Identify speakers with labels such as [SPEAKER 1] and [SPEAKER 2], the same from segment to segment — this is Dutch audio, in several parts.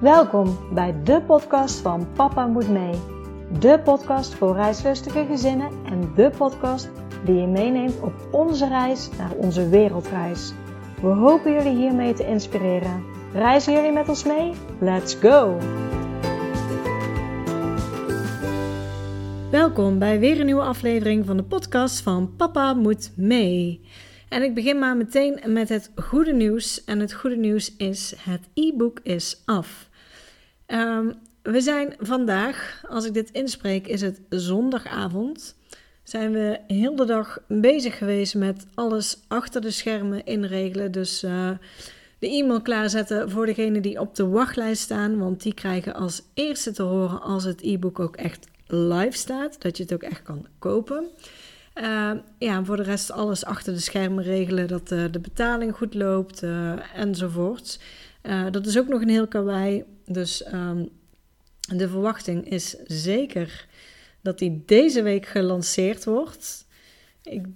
[SPEAKER 1] Welkom bij de podcast van Papa Moet Mee. De podcast voor reislustige gezinnen en de podcast die je meeneemt op onze reis naar onze wereldreis. We hopen jullie hiermee te inspireren. Reizen jullie met ons mee? Let's go! Welkom bij weer een nieuwe aflevering van de podcast van Papa Moet Mee. En ik begin maar meteen met het goede nieuws. En het goede nieuws is: het e-book is af. Um, we zijn vandaag, als ik dit inspreek, is het zondagavond. Zijn we heel de dag bezig geweest met alles achter de schermen inregelen. Dus uh, de e-mail klaarzetten voor degenen die op de wachtlijst staan. Want die krijgen als eerste te horen als het e-book ook echt live staat. Dat je het ook echt kan kopen. Uh, ja, voor de rest alles achter de schermen regelen. Dat uh, de betaling goed loopt enzovoorts. dat is ook nog een heel karwei. Dus um, de verwachting is zeker dat die deze week gelanceerd wordt. Ik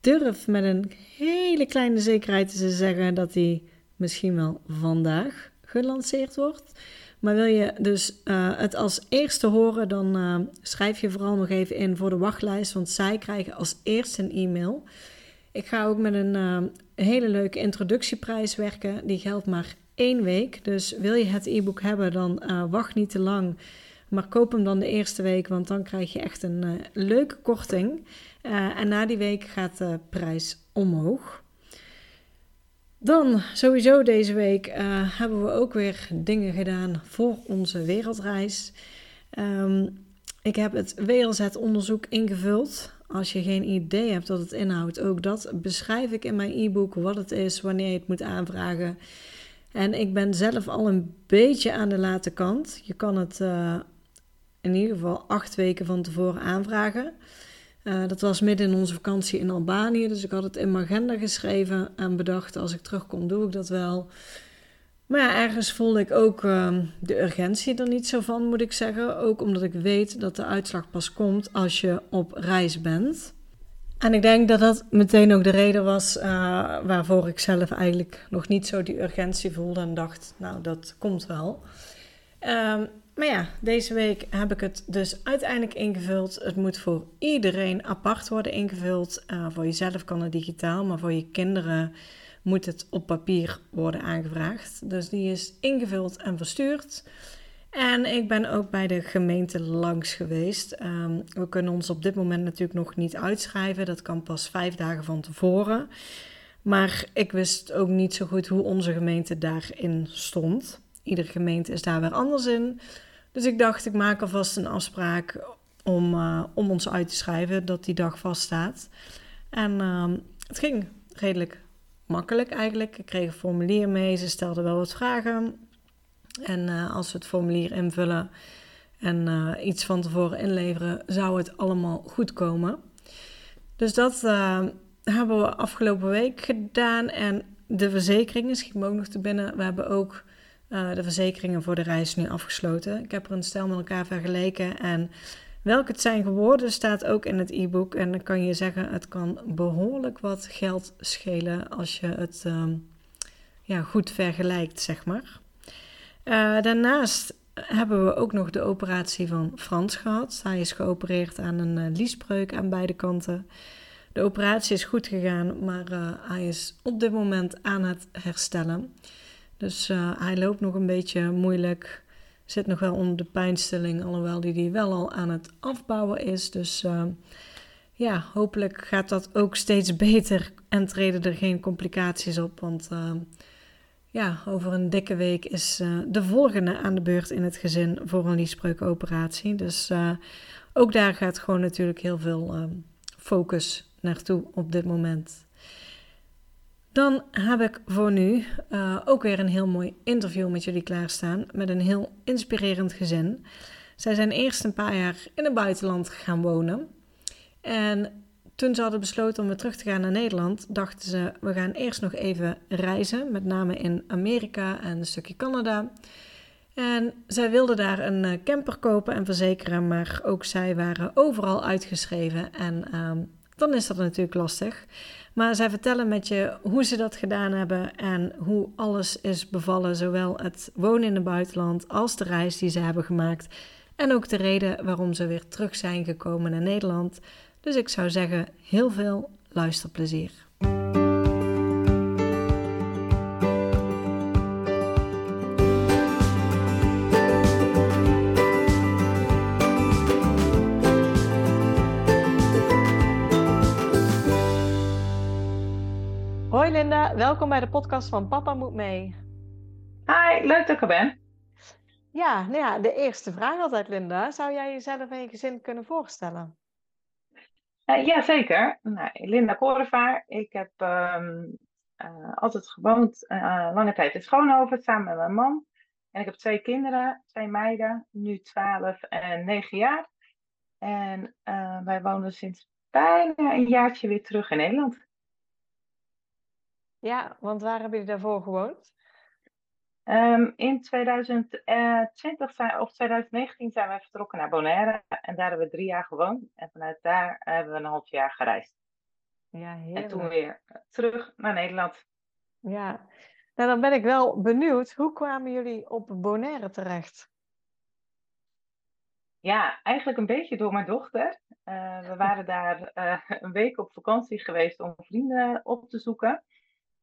[SPEAKER 1] durf met een hele kleine zekerheid te zeggen dat die misschien wel vandaag gelanceerd wordt. Maar wil je dus uh, het als eerste horen, dan uh, schrijf je vooral nog even in voor de wachtlijst, want zij krijgen als eerste een e-mail. Ik ga ook met een uh, hele leuke introductieprijs werken. Die geldt maar één week. Dus wil je het e-book hebben, dan wacht niet te lang. Maar koop hem dan de eerste week, want dan krijg je echt een leuke korting. en na die week gaat de prijs omhoog. Dan sowieso deze week hebben we ook weer dingen gedaan voor onze wereldreis. Um, ik heb het WLZ-onderzoek ingevuld. Als je geen idee hebt wat het inhoudt, ook dat beschrijf ik in mijn e-book wat het is, wanneer je het moet aanvragen. En ik ben zelf al een beetje aan de late kant. Je kan het uh, in ieder geval acht weken van tevoren aanvragen. Uh, dat was midden in onze vakantie in Albanië, dus ik had het in mijn agenda geschreven en bedacht: als ik terugkom, doe ik dat wel. Maar ja, ergens voelde ik ook uh, de urgentie er niet zo van, moet ik zeggen. Ook omdat ik weet dat de uitslag pas komt als je op reis bent. En ik denk dat dat meteen ook de reden was uh, waarvoor ik zelf eigenlijk nog niet zo die urgentie voelde en dacht: nou, dat komt wel. Ehm, maar ja, deze week heb ik het dus uiteindelijk ingevuld. Het moet voor iedereen apart worden ingevuld. Uh, voor jezelf kan het digitaal, maar voor je kinderen moet het op papier worden aangevraagd. Dus die is ingevuld en verstuurd. En ik ben ook bij de gemeente langs geweest. Um, we kunnen ons op dit moment natuurlijk nog niet uitschrijven. Dat kan pas vijf dagen van tevoren. Maar ik wist ook niet zo goed hoe onze gemeente daarin stond. Iedere gemeente is daar weer anders in. Dus ik dacht, ik maak alvast een afspraak om, uh, om ons uit te schrijven dat die dag vaststaat. En uh, het ging redelijk makkelijk eigenlijk. Ik kreeg een formulier mee, ze stelden wel wat vragen. En uh, als we het formulier invullen en uh, iets van tevoren inleveren, zou het allemaal goed komen. Dus dat hebben we afgelopen week gedaan. En de verzekeringen schiet me ook nog te binnen. We hebben ook de verzekeringen voor de reis nu afgesloten. Ik heb er een stel met elkaar vergeleken en welke het zijn geworden staat ook in het e-book. En dan kan je zeggen, het kan behoorlijk wat geld schelen als je het um, ja, goed vergelijkt, zeg maar. Uh, daarnaast hebben we ook nog de operatie van Frans gehad. Hij is geopereerd aan een uh, liesbreuk aan beide kanten. De operatie is goed gegaan, maar hij is op dit moment aan het herstellen. Dus hij loopt nog een beetje moeilijk. Zit nog wel onder de pijnstilling, alhoewel die, die wel al aan het afbouwen is. Dus ja, hopelijk gaat dat ook steeds beter en treden er geen complicaties op. Want ja, over een dikke week is de volgende aan de beurt in het gezin voor een liesbreukoperatie. Dus ook daar gaat gewoon natuurlijk heel veel focus naartoe op dit moment. Dan heb ik voor nu ook weer een heel mooi interview met jullie klaarstaan. Met een heel inspirerend gezin. Zij zijn eerst een paar jaar in het buitenland gaan wonen. En toen ze hadden besloten om weer terug te gaan naar Nederland, dachten ze: we gaan eerst nog even reizen. Met name in Amerika en een stukje Canada. En zij wilden daar een eh, camper kopen en verzekeren, maar ook zij waren overal uitgeschreven en uh, dan is dat natuurlijk lastig. Maar zij vertellen met je hoe ze dat gedaan hebben en hoe alles is bevallen, zowel het wonen in het buitenland als de reis die ze hebben gemaakt. En ook de reden waarom ze weer terug zijn gekomen naar Nederland. Dus ik zou zeggen, heel veel luisterplezier. Hoi Linda, welkom bij de podcast van Papa Moet Mee.
[SPEAKER 2] Hi, leuk dat ik er ben.
[SPEAKER 1] Ja, nou ja, de eerste vraag altijd Linda. Zou jij jezelf en je gezin kunnen voorstellen?
[SPEAKER 2] Uh, ja, zeker. Nou, Linda Korevaar. Ik heb ehm, eh, altijd gewoond uh, lange tijd in Schoonhoven samen met mijn man. En ik heb twee kinderen, twee meiden, nu 12 en 9 jaar. En wij wonen sinds bijna een jaartje weer terug in Nederland.
[SPEAKER 1] Ja, want waar hebben jullie daarvoor gewoond?
[SPEAKER 2] Um, in 2020 zijn, of 2019 zijn we vertrokken naar Bonaire en daar hebben we drie jaar gewoond. En vanuit daar hebben we een half jaar gereisd. Ja, heerlijk. En toen weer terug naar Nederland.
[SPEAKER 1] Ja, nou dan ben ik wel benieuwd, hoe kwamen jullie op Bonaire terecht?
[SPEAKER 2] Ja, eigenlijk een beetje door mijn dochter. Uh, we waren daar uh, een week op vakantie geweest om vrienden op te zoeken.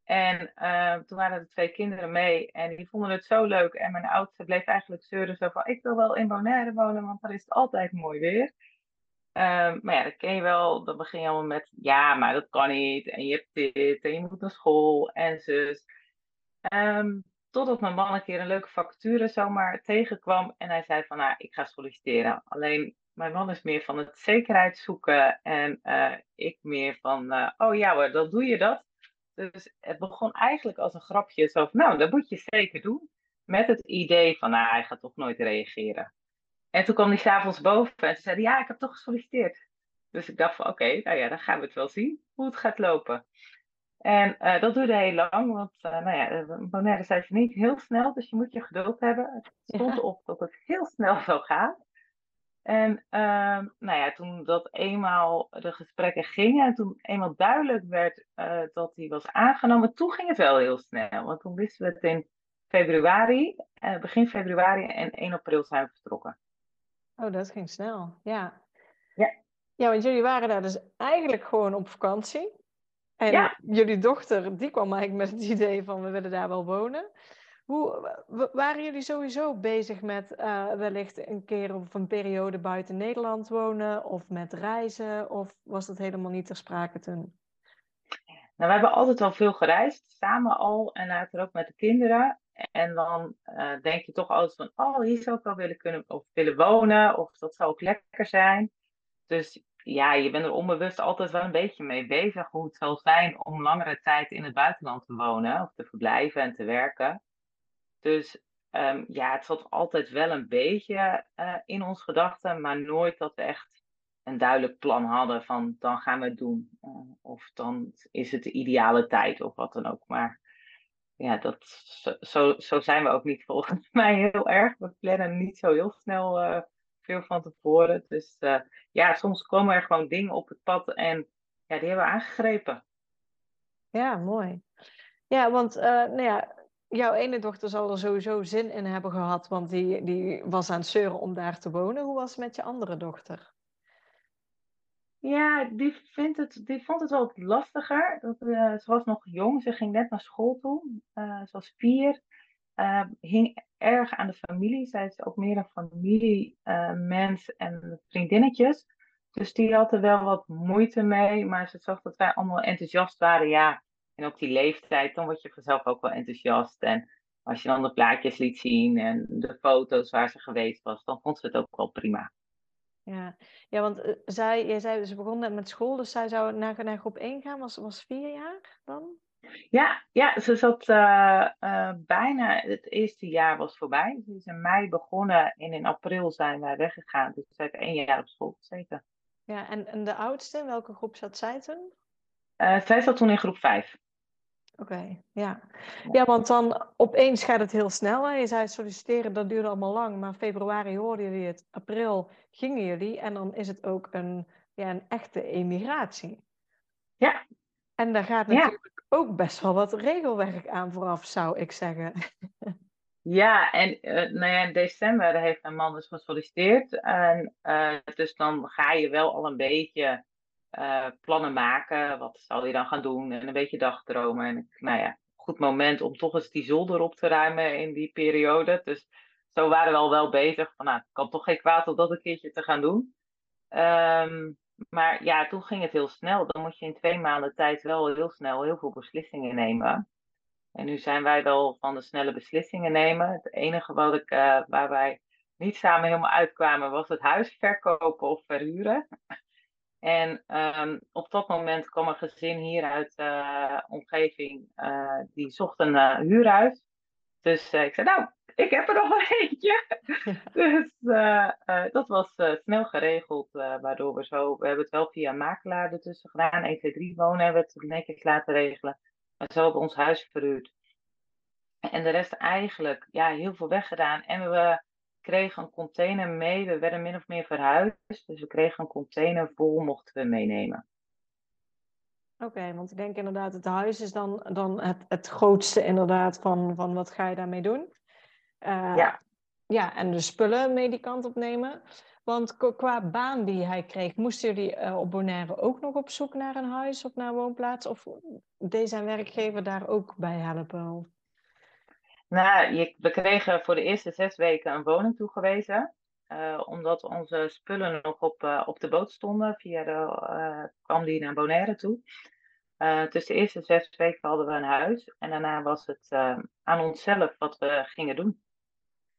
[SPEAKER 2] En uh, toen waren er twee kinderen mee en die vonden het zo leuk. En mijn oudste bleef eigenlijk zeuren zo van, ik wil wel in Bonaire wonen, want daar is het altijd mooi weer. Uh, maar ja, dat ken je wel. Dan begin je allemaal met, ja, maar dat kan niet. En je hebt dit en je moet naar school en zus. Um, totdat mijn man een keer een leuke vacature zomaar tegenkwam. En hij zei van, nou, ik ga solliciteren. Alleen, mijn man is meer van het zekerheid zoeken. En uh, ik meer van, uh, oh ja hoor, dan doe je dat. Dus het begon eigenlijk als een grapje. Zo van, nou, dat moet je zeker doen. Met het idee van, nou, hij gaat toch nooit reageren. En toen kwam hij s'avonds boven en ze zei, ja, ik heb toch gesolliciteerd. Dus ik dacht van, oké, nou ja, dan gaan we het wel zien hoe het gaat lopen. En uh, dat duurde heel lang, want uh, nou ja, Bonaire zei ze niet heel snel, dus je moet je geduld hebben. Het stond ja. op dat het heel snel zou gaan. En uh, nou ja, toen dat eenmaal de gesprekken gingen en toen eenmaal duidelijk werd uh, dat hij was aangenomen, toen ging het wel heel snel. Want toen wisten we het in februari, uh, begin februari en 1 april zijn we vertrokken.
[SPEAKER 1] Oh, dat ging snel, ja.
[SPEAKER 2] Ja.
[SPEAKER 1] Ja, want jullie waren daar dus eigenlijk gewoon op vakantie. En ja. jullie dochter, die kwam eigenlijk met het idee van we willen daar wel wonen. Hoe, waren jullie sowieso bezig met uh, wellicht een keer of een periode buiten Nederland wonen of met reizen? Of was dat helemaal niet ter sprake toen?
[SPEAKER 2] Nou, we hebben altijd al veel gereisd, samen al en later ook met de kinderen. En dan uh, denk je toch altijd van, oh, hier zou ik wel willen kunnen of willen wonen, of dat zou ook lekker zijn. Dus ja, je bent er onbewust altijd wel een beetje mee bezig hoe het zal zijn om langere tijd in het buitenland te wonen of te verblijven en te werken. Dus um, ja, het zat altijd wel een beetje uh, in ons gedachten, maar nooit dat we echt een duidelijk plan hadden van dan gaan we het doen. Uh, of dan is het de ideale tijd of wat dan ook. Maar ja, dat, zo, zo zijn we ook niet volgens mij heel erg. We plannen niet zo heel snel uh, veel van tevoren. Dus ja, soms komen er gewoon dingen op het pad en ja, die hebben we aangegrepen.
[SPEAKER 1] Ja, mooi. Ja, want nou ja, jouw ene dochter zal er sowieso zin in hebben gehad, want die, die was aan het zeuren om daar te wonen. Hoe was het met je andere dochter?
[SPEAKER 2] Ja, die, vindt het, die vond het wel lastiger. Dat, uh, ze was nog jong, ze ging net naar school toe. Uh, ze was vier. Uh, hing erg aan de familie. Zij is ook meer een familiemens en vriendinnetjes. Dus die had er wel wat moeite mee. Maar ze zag dat wij allemaal enthousiast waren. Ja, en op die leeftijd, dan word je vanzelf ook wel enthousiast. En als je dan de plaatjes liet zien en de foto's waar ze geweest was, dan vond ze het ook wel prima.
[SPEAKER 1] Ja, ja want uh, zij, jij zei, ze begon net met school, dus zij zou naar, naar groep 1 gaan, was, was vier jaar dan?
[SPEAKER 2] Ja, ja ze zat uh, uh, bijna, het eerste jaar was voorbij. Ze is in mei begonnen en in april zijn wij weggegaan. Dus ze heeft één jaar op school gezeten.
[SPEAKER 1] Ja, en, en de oudste, in welke groep zat zij toen?
[SPEAKER 2] zij zat toen in groep 5.
[SPEAKER 1] Oké, okay, ja. Ja, want dan opeens gaat het heel snel. Hè? Je zei solliciteren, dat duurde allemaal lang. Maar februari hoorden jullie het, april gingen jullie. En dan is het ook een, ja, een echte emigratie.
[SPEAKER 2] Ja.
[SPEAKER 1] En daar gaat natuurlijk ook best wel wat regelwerk aan vooraf, zou ik zeggen.
[SPEAKER 2] Ja, en uh, nou ja, in december heeft mijn man dus gesolliciteerd. En, uh, dus dan ga je wel al een beetje uh, plannen maken. Wat zal je dan gaan doen? En een beetje dagdromen. En nou ja, goed moment om toch eens die zolder op te ruimen in die periode. Dus zo waren we al wel bezig. Nou, het kan toch geen kwaad om dat een keertje te gaan doen. Um, maar ja, toen ging het heel snel. Dan moet je in twee maanden tijd wel heel snel heel veel beslissingen nemen. En nu zijn wij wel van de snelle beslissingen nemen. Het enige wat ik, uh, waar wij niet samen helemaal uitkwamen was het huis verkopen of verhuren. En um, op dat moment kwam een gezin hier uit de uh, omgeving, uh, die zocht een uh, huurhuis. Dus ik zei, nou, ik heb er nog wel eentje. dus dat was snel geregeld, waardoor we zo, we hebben het wel via makelaar ertussen gedaan. 1, 2, 3 wonen hebben we het netjes laten regelen. Maar zo hebben we ons huis verhuurd. En de rest eigenlijk, ja, heel veel weggedaan. En we kregen een container mee. We werden min of meer verhuisd. Dus we kregen een container vol, mochten we meenemen.
[SPEAKER 1] Oké, want ik denk inderdaad, het huis is dan, dan het, het grootste inderdaad van, van wat ga je daarmee doen. Uh, ja. Ja, en de spullen mee die kant op nemen. Want qua baan die hij kreeg, moesten jullie uh, op Bonaire ook nog op zoek naar een huis of naar een woonplaats? Of deed zijn werkgever daar ook bij helpen?
[SPEAKER 2] Nou, je, we kregen voor de eerste zes weken een woning toegewezen. Uh, omdat onze spullen nog op, uh, op de boot stonden. Via de, uh, kwam die naar Bonaire toe. dus de eerste zes weken hadden we een huis. En daarna was het aan onszelf wat we gingen doen.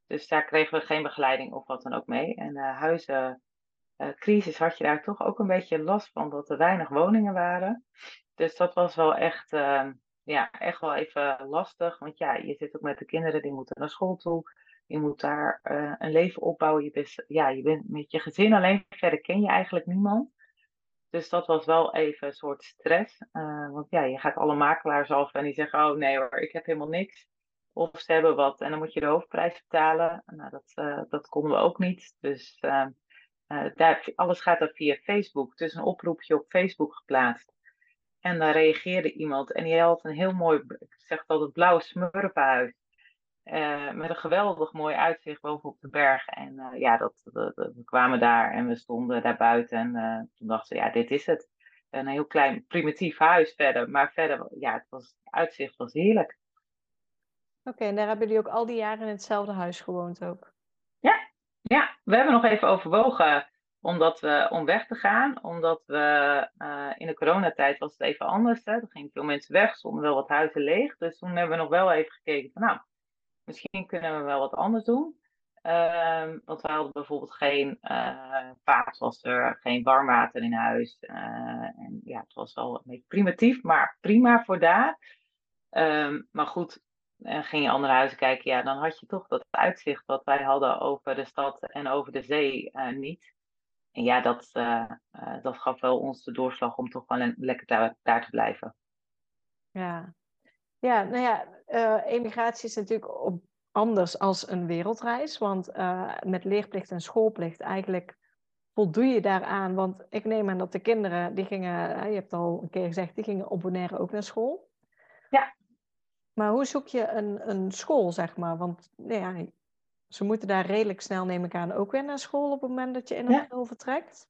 [SPEAKER 2] Dus daar kregen we geen begeleiding of wat dan ook mee. En de huizencrisis had je daar toch ook een beetje last van dat er weinig woningen waren. Dus dat was wel echt ja, echt wel even lastig. Want ja, je zit ook met de kinderen, die moeten naar school toe. Je moet daar uh, een leven opbouwen. Je bent, ja, je bent met je gezin alleen. Verder ken je eigenlijk niemand. Dus dat was wel even een soort stress. Uh, want ja, je gaat alle makelaars af en die zeggen: Oh nee hoor, ik heb helemaal niks. Of ze hebben wat en dan moet je de hoofdprijs betalen. Nou, dat, uh, dat konden we ook niet. Dus daar, alles gaat dan via Facebook. Dus een oproepje op Facebook geplaatst. En daar reageerde iemand en die had een heel mooi, ik zeg altijd blauw smurfenhuis. Uh, met een geweldig mooi uitzicht bovenop de berg. En uh, ja, dat, dat, dat, we kwamen daar en we stonden daar buiten. En uh, toen dachten we, ja, dit is het. Een heel klein primitief huis verder. Maar verder, ja, het, was, het uitzicht was heerlijk.
[SPEAKER 1] Oké, okay, en daar hebben jullie ook al die jaren in hetzelfde huis gewoond ook?
[SPEAKER 2] Ja, ja. we hebben nog even overwogen omdat we, om weg te gaan. Omdat we uh, in de coronatijd was het even anders. Hè. Er gingen veel mensen weg, stonden wel wat huizen leeg. Dus toen hebben we nog wel even gekeken van nou, misschien kunnen we wel wat anders doen. Uh, want we hadden bijvoorbeeld geen uh, geen warmwater in huis. Uh, en ja, het was wel een beetje primitief, maar prima voor daar. Um, maar goed, en ging je andere huizen kijken, ja, dan had je toch dat uitzicht wat wij hadden over de stad en over de zee niet. En ja, dat, uh, uh, dat gaf wel ons de doorslag om toch wel lekker daar, daar te blijven.
[SPEAKER 1] Ja, ja nou ja, uh, emigratie is natuurlijk op, anders als een wereldreis. Want met leerplicht en schoolplicht eigenlijk voldoe je daaraan. Want ik neem aan dat de kinderen, die gingen, je hebt al een keer gezegd, die gingen op Bonaire ook naar school.
[SPEAKER 2] Ja.
[SPEAKER 1] Maar hoe zoek je een, een school, zeg maar? Want nou ja, ze moeten daar redelijk snel, neem ik aan, ook weer naar school op het moment dat je in april ja. vertrekt?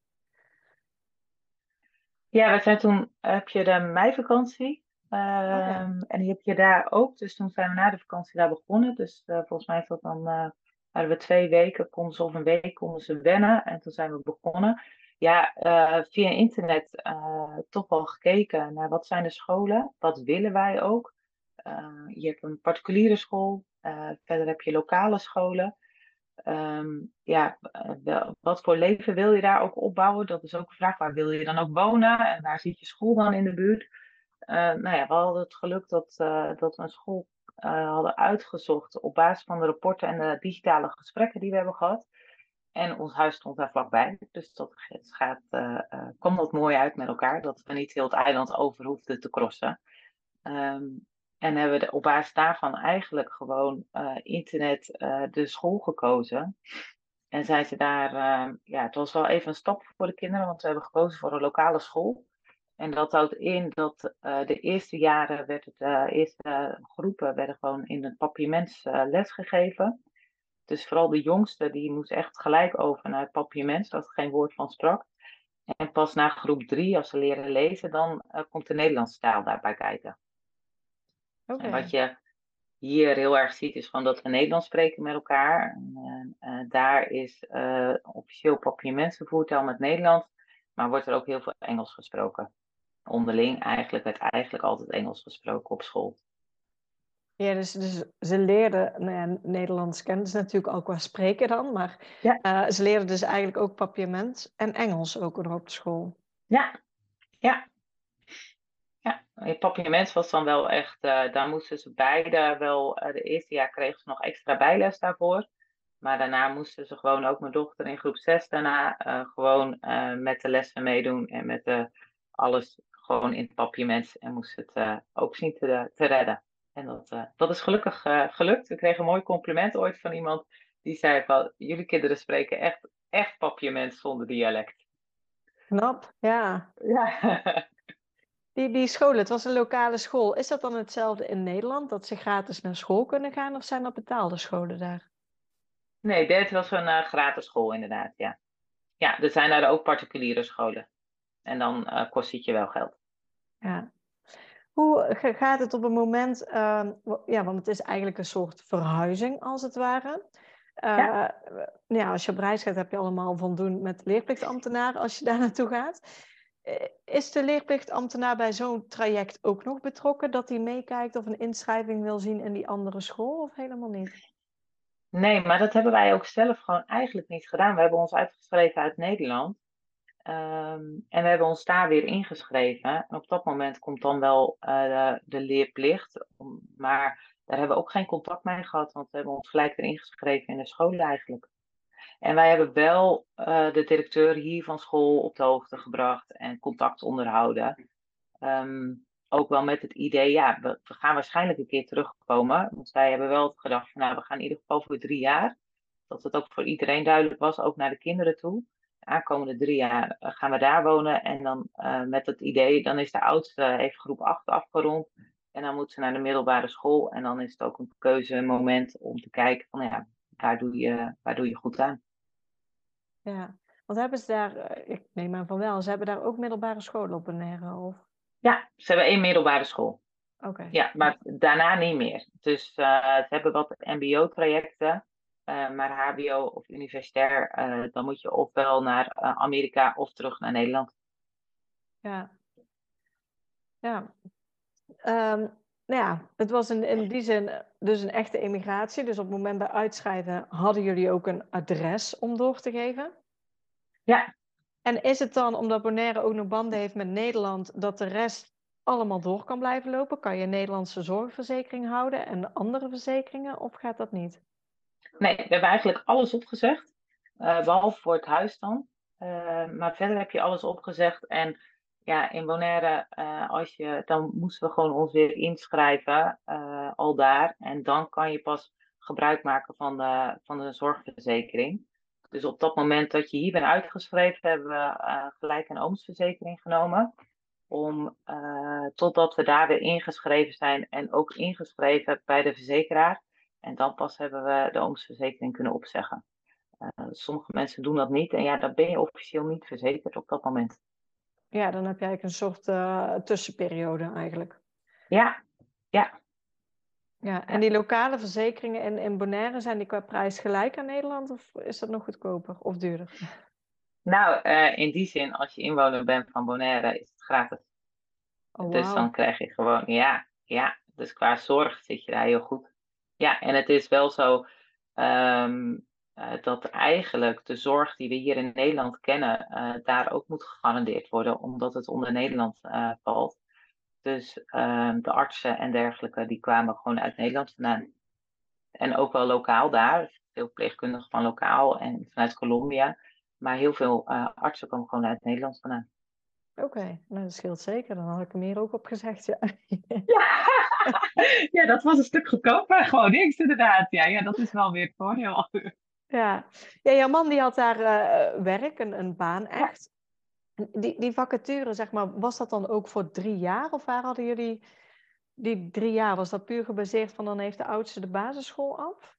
[SPEAKER 2] Ja, we zijn toen, heb je de meivakantie. Um, okay. En die heb je daar ook. Dus toen zijn we na de vakantie daar begonnen. Dus uh, volgens mij is dat dan, uh, hadden we twee weken, konden ze of een week konden ze wennen. En toen zijn we begonnen. Ja, uh, via internet toch wel gekeken naar wat zijn de scholen. Wat willen wij ook. Je hebt een particuliere school. Uh, verder heb je lokale scholen. Um, ja, de, wat voor leven wil je daar ook opbouwen? Dat is ook een vraag. Waar wil je dan ook wonen? En waar zit je school dan in de buurt? Uh, nou ja, we hadden het geluk dat, dat we een school hadden uitgezocht op basis van de rapporten en de digitale gesprekken die we hebben gehad. En ons huis stond daar vlakbij. Dus dat gaat, kwam dat mooi uit met elkaar. Dat we niet heel het eiland over hoefden te crossen. Um, en hebben we op basis daarvan eigenlijk gewoon uh, internet uh, de school gekozen. En zijn ze daar, uh, ja, het was wel even een stap voor de kinderen, want we hebben gekozen voor een lokale school. En dat houdt in dat de eerste jaren werd het, de eerste groepen werden gewoon in het papiaments les gegeven. Dus vooral de jongste, die moest echt gelijk over naar het papiaments, dat er geen woord van sprak. En pas na groep drie, als ze leren lezen, dan komt de Nederlandse taal daarbij kijken. Okay. En wat je hier heel erg ziet, is gewoon dat we Nederlands spreken met elkaar. En, uh, daar is uh, officieel papiamentsvoertaal met Nederlands, maar wordt er ook heel veel Engels gesproken. Onderling eigenlijk werd eigenlijk altijd Engels gesproken op school.
[SPEAKER 1] Ja, dus, dus ze leerden, nou ja, Nederlands kenden ze natuurlijk ook wel spreken dan, maar ja. uh, ze leerden dus eigenlijk ook papiament en Engels ook op school.
[SPEAKER 2] Ja, ja. Ja, in papiament was dan wel echt, uh, daar moesten ze beide wel, uh, de eerste jaar kregen ze nog extra bijles daarvoor. Maar daarna moesten ze gewoon ook mijn dochter in groep 6 daarna gewoon met de lessen meedoen en met de, alles gewoon in het papiament en moesten het ook zien te, te redden. En dat, dat is gelukkig gelukt. We kregen een mooi compliment ooit van iemand die zei van jullie kinderen spreken echt, echt papiament zonder dialect.
[SPEAKER 1] Knap, ja. ja. die, die school, het was een lokale school. Is dat dan hetzelfde in Nederland, dat ze gratis naar school kunnen gaan of zijn dat betaalde scholen daar?
[SPEAKER 2] Nee, dit was een uh, gratis school inderdaad, ja. Ja, er zijn daar ook particuliere scholen. En dan kost het je wel geld.
[SPEAKER 1] Ja, hoe gaat het op een moment, uh, ja, want het is eigenlijk een soort verhuizing als het ware. Uh, ja. ja. als je op reis gaat, heb je allemaal van doen met leerplichtambtenaar als je daar naartoe gaat. Eh, is de leerplichtambtenaar bij zo'n traject ook nog betrokken dat hij meekijkt of een inschrijving wil zien in die andere school of helemaal niet?
[SPEAKER 2] Nee, maar dat hebben wij ook zelf gewoon eigenlijk niet gedaan. We hebben ons uitgeschreven uit Nederland. Ehm, en we hebben ons daar weer ingeschreven. En op dat moment komt dan wel uh, de, de, leerplicht. Maar daar hebben we ook geen contact mee gehad, want we hebben ons gelijk weer ingeschreven in de school eigenlijk. En wij hebben wel uh, de directeur hier van school op de hoogte gebracht en contact onderhouden. Um, ook wel met het idee, ja, we, gaan waarschijnlijk een keer terugkomen. Want wij hebben wel gedacht van, nou, we gaan in ieder geval voor drie jaar. Dat het ook voor iedereen duidelijk was, ook naar de kinderen toe aankomende drie jaar eh, gaan we daar wonen. En dan uh, met het idee, dan is de oudste heeft groep 8 afgerond. En dan moet ze naar de middelbare school. En dan is het ook een keuzemoment om te kijken van ja, waar doe je, waar doe je goed aan.
[SPEAKER 1] Ja, want hebben ze daar, eh, ik neem aan van wel, ze hebben daar ook middelbare scholen op Bonaire? Of?
[SPEAKER 2] Ja, ze hebben één middelbare school.
[SPEAKER 1] Oké.
[SPEAKER 2] Ja, maar daarna niet meer. Dus uh, ze hebben wat MBO-trajecten. Uh, maar HBO of universitair, uh, dan moet je ofwel naar Amerika of terug naar Nederland.
[SPEAKER 1] Ja. Ja. Um, nou ja, het was in, in die zin dus een echte immigratie. Dus op het moment bij uitschrijven hadden jullie ook een adres om door te geven?
[SPEAKER 2] Ja.
[SPEAKER 1] En is het dan, omdat Bonaire ook nog banden heeft met Nederland, dat de rest allemaal door kan blijven lopen? Kan je een Nederlandse zorgverzekering houden en andere verzekeringen of gaat dat niet?
[SPEAKER 2] Nee, we hebben eigenlijk alles opgezegd. Uh, behalve voor het huis dan. Uh, maar verder heb je alles opgezegd. En ja, in Bonaire, uh, als je, dan moesten we gewoon ons weer inschrijven, al daar. En dan kan je pas gebruik maken van de, van de zorgverzekering. Dus op dat moment dat je hier bent uitgeschreven, hebben we gelijk een oomsverzekering genomen. Om, totdat we daar weer ingeschreven zijn en ook ingeschreven bij de verzekeraar. En dan pas hebben we de oomsverzekering kunnen opzeggen. Sommige mensen doen dat niet en ja, dan ben je officieel niet verzekerd op dat moment.
[SPEAKER 1] Ja, dan heb je eigenlijk een soort uh, tussenperiode eigenlijk.
[SPEAKER 2] Ja, ja.
[SPEAKER 1] Ja, en die lokale verzekeringen in, in Bonaire, zijn die qua prijs gelijk aan Nederland of is dat nog goedkoper of duurder?
[SPEAKER 2] Nou, uh, in die zin, als je inwoner bent van Bonaire, is het gratis. Oh, wow. Dus dan krijg je gewoon, ja, ja. Dus qua zorg zit je daar heel goed. Ja, en het is wel zo um, uh, dat eigenlijk de zorg die we hier in Nederland kennen, uh, daar ook moet gegarandeerd worden, omdat het onder Nederland uh, valt. Dus ehm, de artsen en dergelijke, die kwamen gewoon uit Nederland vandaan. En ook wel lokaal daar, veel pleegkundigen van lokaal en vanuit Colombia. Maar heel veel artsen komen gewoon uit Nederland vandaan.
[SPEAKER 1] Oké, okay, nou dat scheelt zeker. Dan had ik hem hier ook op gezegd, ja.
[SPEAKER 2] ja. ja, dat was een stuk goedkoper. Gewoon niks, inderdaad. Ja, ja dat is wel weer het voordeel.
[SPEAKER 1] Ja. ja, jouw man die had daar uh, werk, een, een baan echt. Die, die vacature, zeg maar, was dat dan ook voor drie jaar? Of waar hadden jullie die drie jaar? Was dat puur gebaseerd van dan heeft de oudste de basisschool af?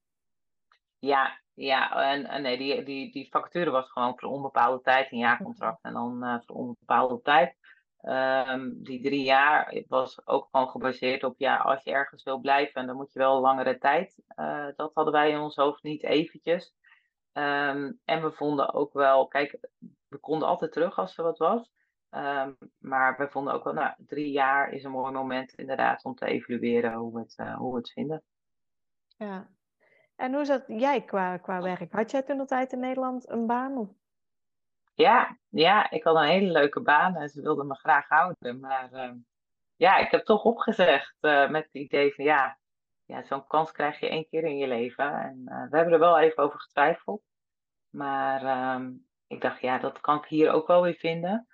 [SPEAKER 2] Ja, ja en, en nee, die, die, die vacature was gewoon voor onbepaalde tijd, een jaarcontract en dan uh, voor onbepaalde tijd. Um, die drie jaar was ook gewoon gebaseerd op, ja, als je ergens wil blijven, dan moet je wel langere tijd. Uh, dat hadden wij in ons hoofd niet eventjes. Um, en we vonden ook wel, kijk, we konden altijd terug als er wat was. Um, maar we vonden ook wel, nou, drie jaar is een mooi moment inderdaad om te evalueren hoe we het, uh, hoe we het vinden.
[SPEAKER 1] Ja. En hoe zat jij qua, qua werk? Had jij toen de tijd in Nederland een baan?
[SPEAKER 2] Ja, ja, ik had een hele leuke baan en ze wilden me graag houden. Maar uh, ja, ik heb toch opgezegd uh, met het idee van ja, ja zo'n kans krijg je één keer in je leven. En uh, we hebben er wel even over getwijfeld. Maar um, ik dacht, ja, dat kan ik hier ook wel weer vinden.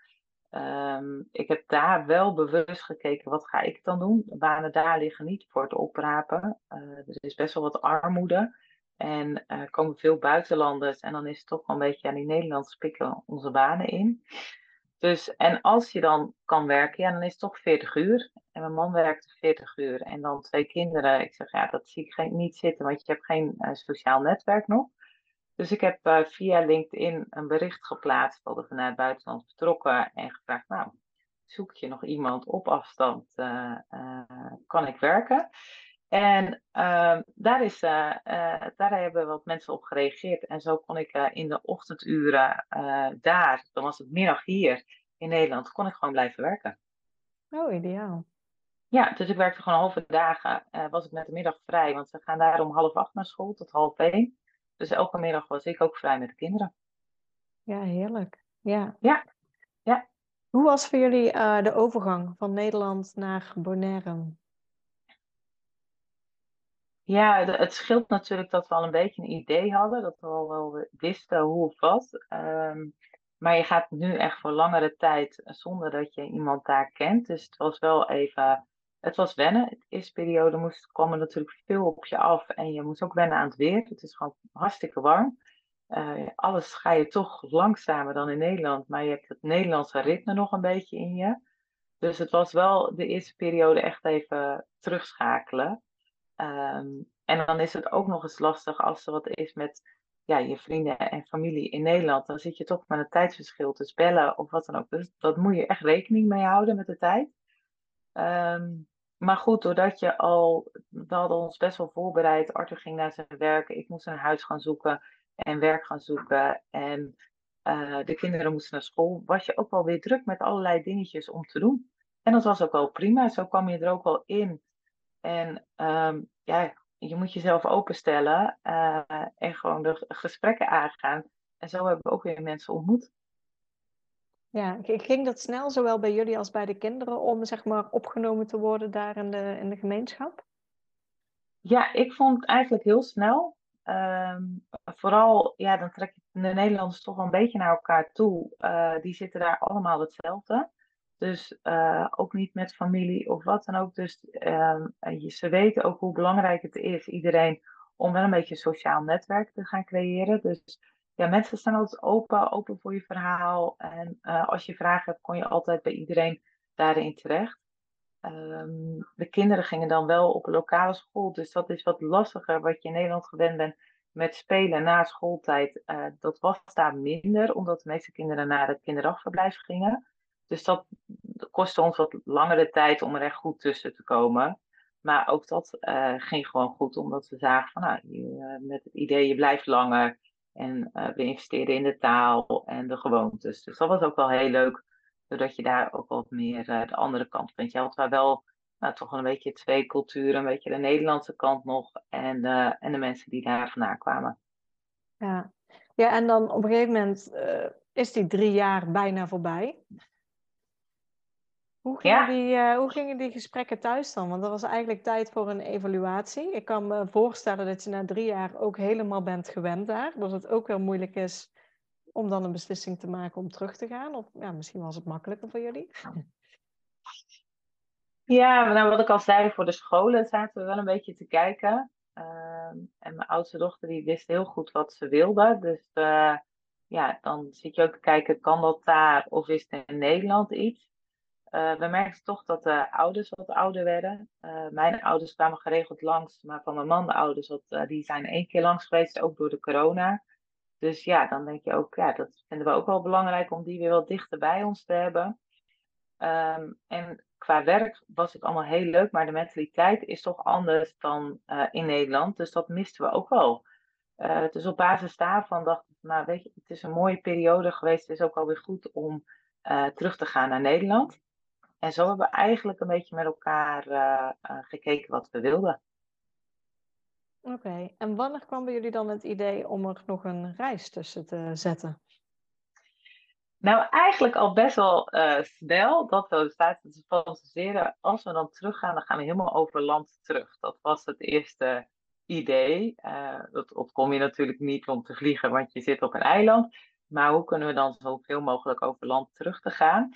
[SPEAKER 2] Um, ik heb daar wel bewust gekeken, wat ga ik dan doen? De banen daar liggen niet voor het oprapen. er is best wel wat armoede. En er uh, komen veel buitenlanders en dan is het toch wel een beetje aan die Nederlandse pikken onze banen in. Dus, en als je dan kan werken, ja, dan is het toch 40 uur. En mijn man werkte 40 uur en dan twee kinderen. Ik zeg, ja, dat zie ik geen, niet zitten, want je hebt geen uh, sociaal netwerk nog. Dus ik heb uh, via LinkedIn een bericht geplaatst, we hadden vanuit het buitenland vertrokken en gevraagd, nou, zoek je nog iemand op afstand, kan ik werken? En uh, daar, is, daar hebben wat mensen op gereageerd. En zo kon ik in de ochtenduren daar, dan was het middag hier in Nederland, kon ik gewoon blijven werken.
[SPEAKER 1] Oh, ideaal.
[SPEAKER 2] Ja, dus ik werkte gewoon halve dagen. was ik met de middag vrij, want ze gaan daar om half acht naar school tot half één. Dus elke middag was ik ook vrij met de kinderen.
[SPEAKER 1] Ja, heerlijk. Ja.
[SPEAKER 2] Ja. ja.
[SPEAKER 1] Hoe was voor jullie de overgang van Nederland naar Bonaire?
[SPEAKER 2] Ja, het scheelt natuurlijk dat we al een beetje een idee hadden, dat we al wel wisten hoe of wat. Um, maar je gaat nu echt voor langere tijd zonder dat je iemand daar kent. Dus het was wel even, het was wennen. De eerste periode moest, kwam er natuurlijk veel op je af en je moest ook wennen aan het weer. Het is gewoon hartstikke warm. Uh, alles ga je toch langzamer dan in Nederland, maar je hebt het Nederlandse ritme nog een beetje in je. Dus het was wel de eerste periode echt even terugschakelen. Um, en dan is het ook nog eens lastig als er wat is met ja, je vrienden en familie in Nederland. Dan zit je toch met een tijdsverschil te bellen of wat dan ook. Dus dat moet je echt rekening mee houden met de tijd. Um, maar goed, doordat je al, we hadden ons best wel voorbereid. Arthur ging naar zijn werk, ik moest een huis gaan zoeken en werk gaan zoeken. En uh, de kinderen moesten naar school. Was je ook wel weer druk met allerlei dingetjes om te doen. En dat was ook wel prima. Zo kwam je er ook wel in. En um, ja, je moet jezelf openstellen uh, en gewoon de gesprekken aangaan. En zo hebben we ook weer mensen ontmoet.
[SPEAKER 1] Ja, ging dat snel, zowel bij jullie als bij de kinderen, om zeg maar opgenomen te worden daar in de, in de gemeenschap?
[SPEAKER 2] Ja, ik vond het eigenlijk heel snel. Um, vooral, ja, dan trek je de Nederlanders toch wel een beetje naar elkaar toe. Uh, die zitten daar allemaal hetzelfde. Dus uh, ook niet met familie of wat dan ook. Dus uh, ze weten ook hoe belangrijk het is, iedereen, om wel een beetje een sociaal netwerk te gaan creëren. Dus ja, mensen staan altijd open, open voor je verhaal. En uh, als je vragen hebt, kon je altijd bij iedereen daarin terecht. Um, de kinderen gingen dan wel op een lokale school, dus dat is wat lastiger wat je in Nederland gewend bent met spelen na schooltijd. dat was daar minder, omdat de meeste kinderen naar het kinderdagverblijf gingen. Dus dat kostte ons wat langere tijd om er echt goed tussen te komen. Maar ook dat uh, ging gewoon goed, omdat we zagen van nou, je, met het idee je blijft langer. En uh, we investeren in de taal en de gewoontes. Dus dat was ook wel heel leuk, doordat je daar ook wat meer de andere kant bent. Je had daar wel nou, toch een beetje twee culturen, een beetje de Nederlandse kant nog en, en de mensen die daar vandaan kwamen.
[SPEAKER 1] Ja. ja, en dan op een gegeven moment is die drie jaar bijna voorbij. Hoe gingen, die, uh, hoe gingen die gesprekken thuis dan? Want dat was eigenlijk tijd voor een evaluatie. Ik kan me voorstellen dat je na drie jaar ook helemaal bent gewend daar. Dat het ook wel moeilijk is om dan een beslissing te maken om terug te gaan. Of ja, misschien was het makkelijker voor jullie.
[SPEAKER 2] Ja, nou, wat ik al zei, voor de scholen zaten we wel een beetje te kijken. Uh, en mijn oudste dochter die wist heel goed wat ze wilde. Dus uh, ja, dan zit je ook te kijken, kan dat daar of is het in Nederland iets? Uh, we merkten toch dat de ouders wat ouder werden. Uh, mijn ouders kwamen geregeld langs, maar van mijn man de ouders, wat, uh, die zijn één keer langs geweest, ook door de corona. Dus ja, dan denk je ook, ja, dat vinden we ook wel belangrijk om die weer wat dichter bij ons te hebben. Um, en qua werk was het allemaal heel leuk, maar de mentaliteit is toch anders dan in Nederland. Dus dat misten we ook wel. dus op basis daarvan dacht ik, nou weet je, het is een mooie periode geweest. Het is ook alweer goed om terug te gaan naar Nederland. En zo hebben we eigenlijk een beetje met elkaar uh, uh, gekeken wat we wilden.
[SPEAKER 1] Oké, en wanneer kwam bij jullie dan het idee om er nog een reis tussen te zetten?
[SPEAKER 2] Nou, eigenlijk al best wel uh, snel dat we staat te fantaseren. Als we dan teruggaan, dan gaan we helemaal over land terug. Dat was het eerste idee. dat ontkom je natuurlijk niet om te vliegen, want je zit op een eiland. Maar hoe kunnen we dan zoveel mogelijk over land terug te gaan?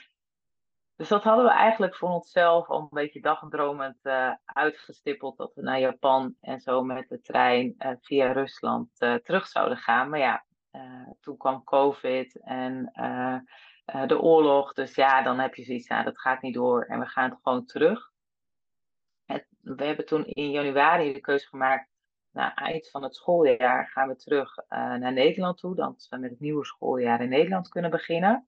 [SPEAKER 2] Dus dat hadden we eigenlijk voor onszelf al een beetje dagdromend uh, uitgestippeld. Dat we naar Japan en zo met de trein uh, via Rusland uh, terug zouden gaan. Maar ja, toen kwam COVID en de oorlog. Dus ja, dan heb je zoiets, nou, dat gaat niet door en we gaan gewoon terug. We hebben toen in januari de keuze gemaakt. Na eind van het schooljaar gaan we terug naar Nederland toe. Dan we met het nieuwe schooljaar in Nederland kunnen beginnen.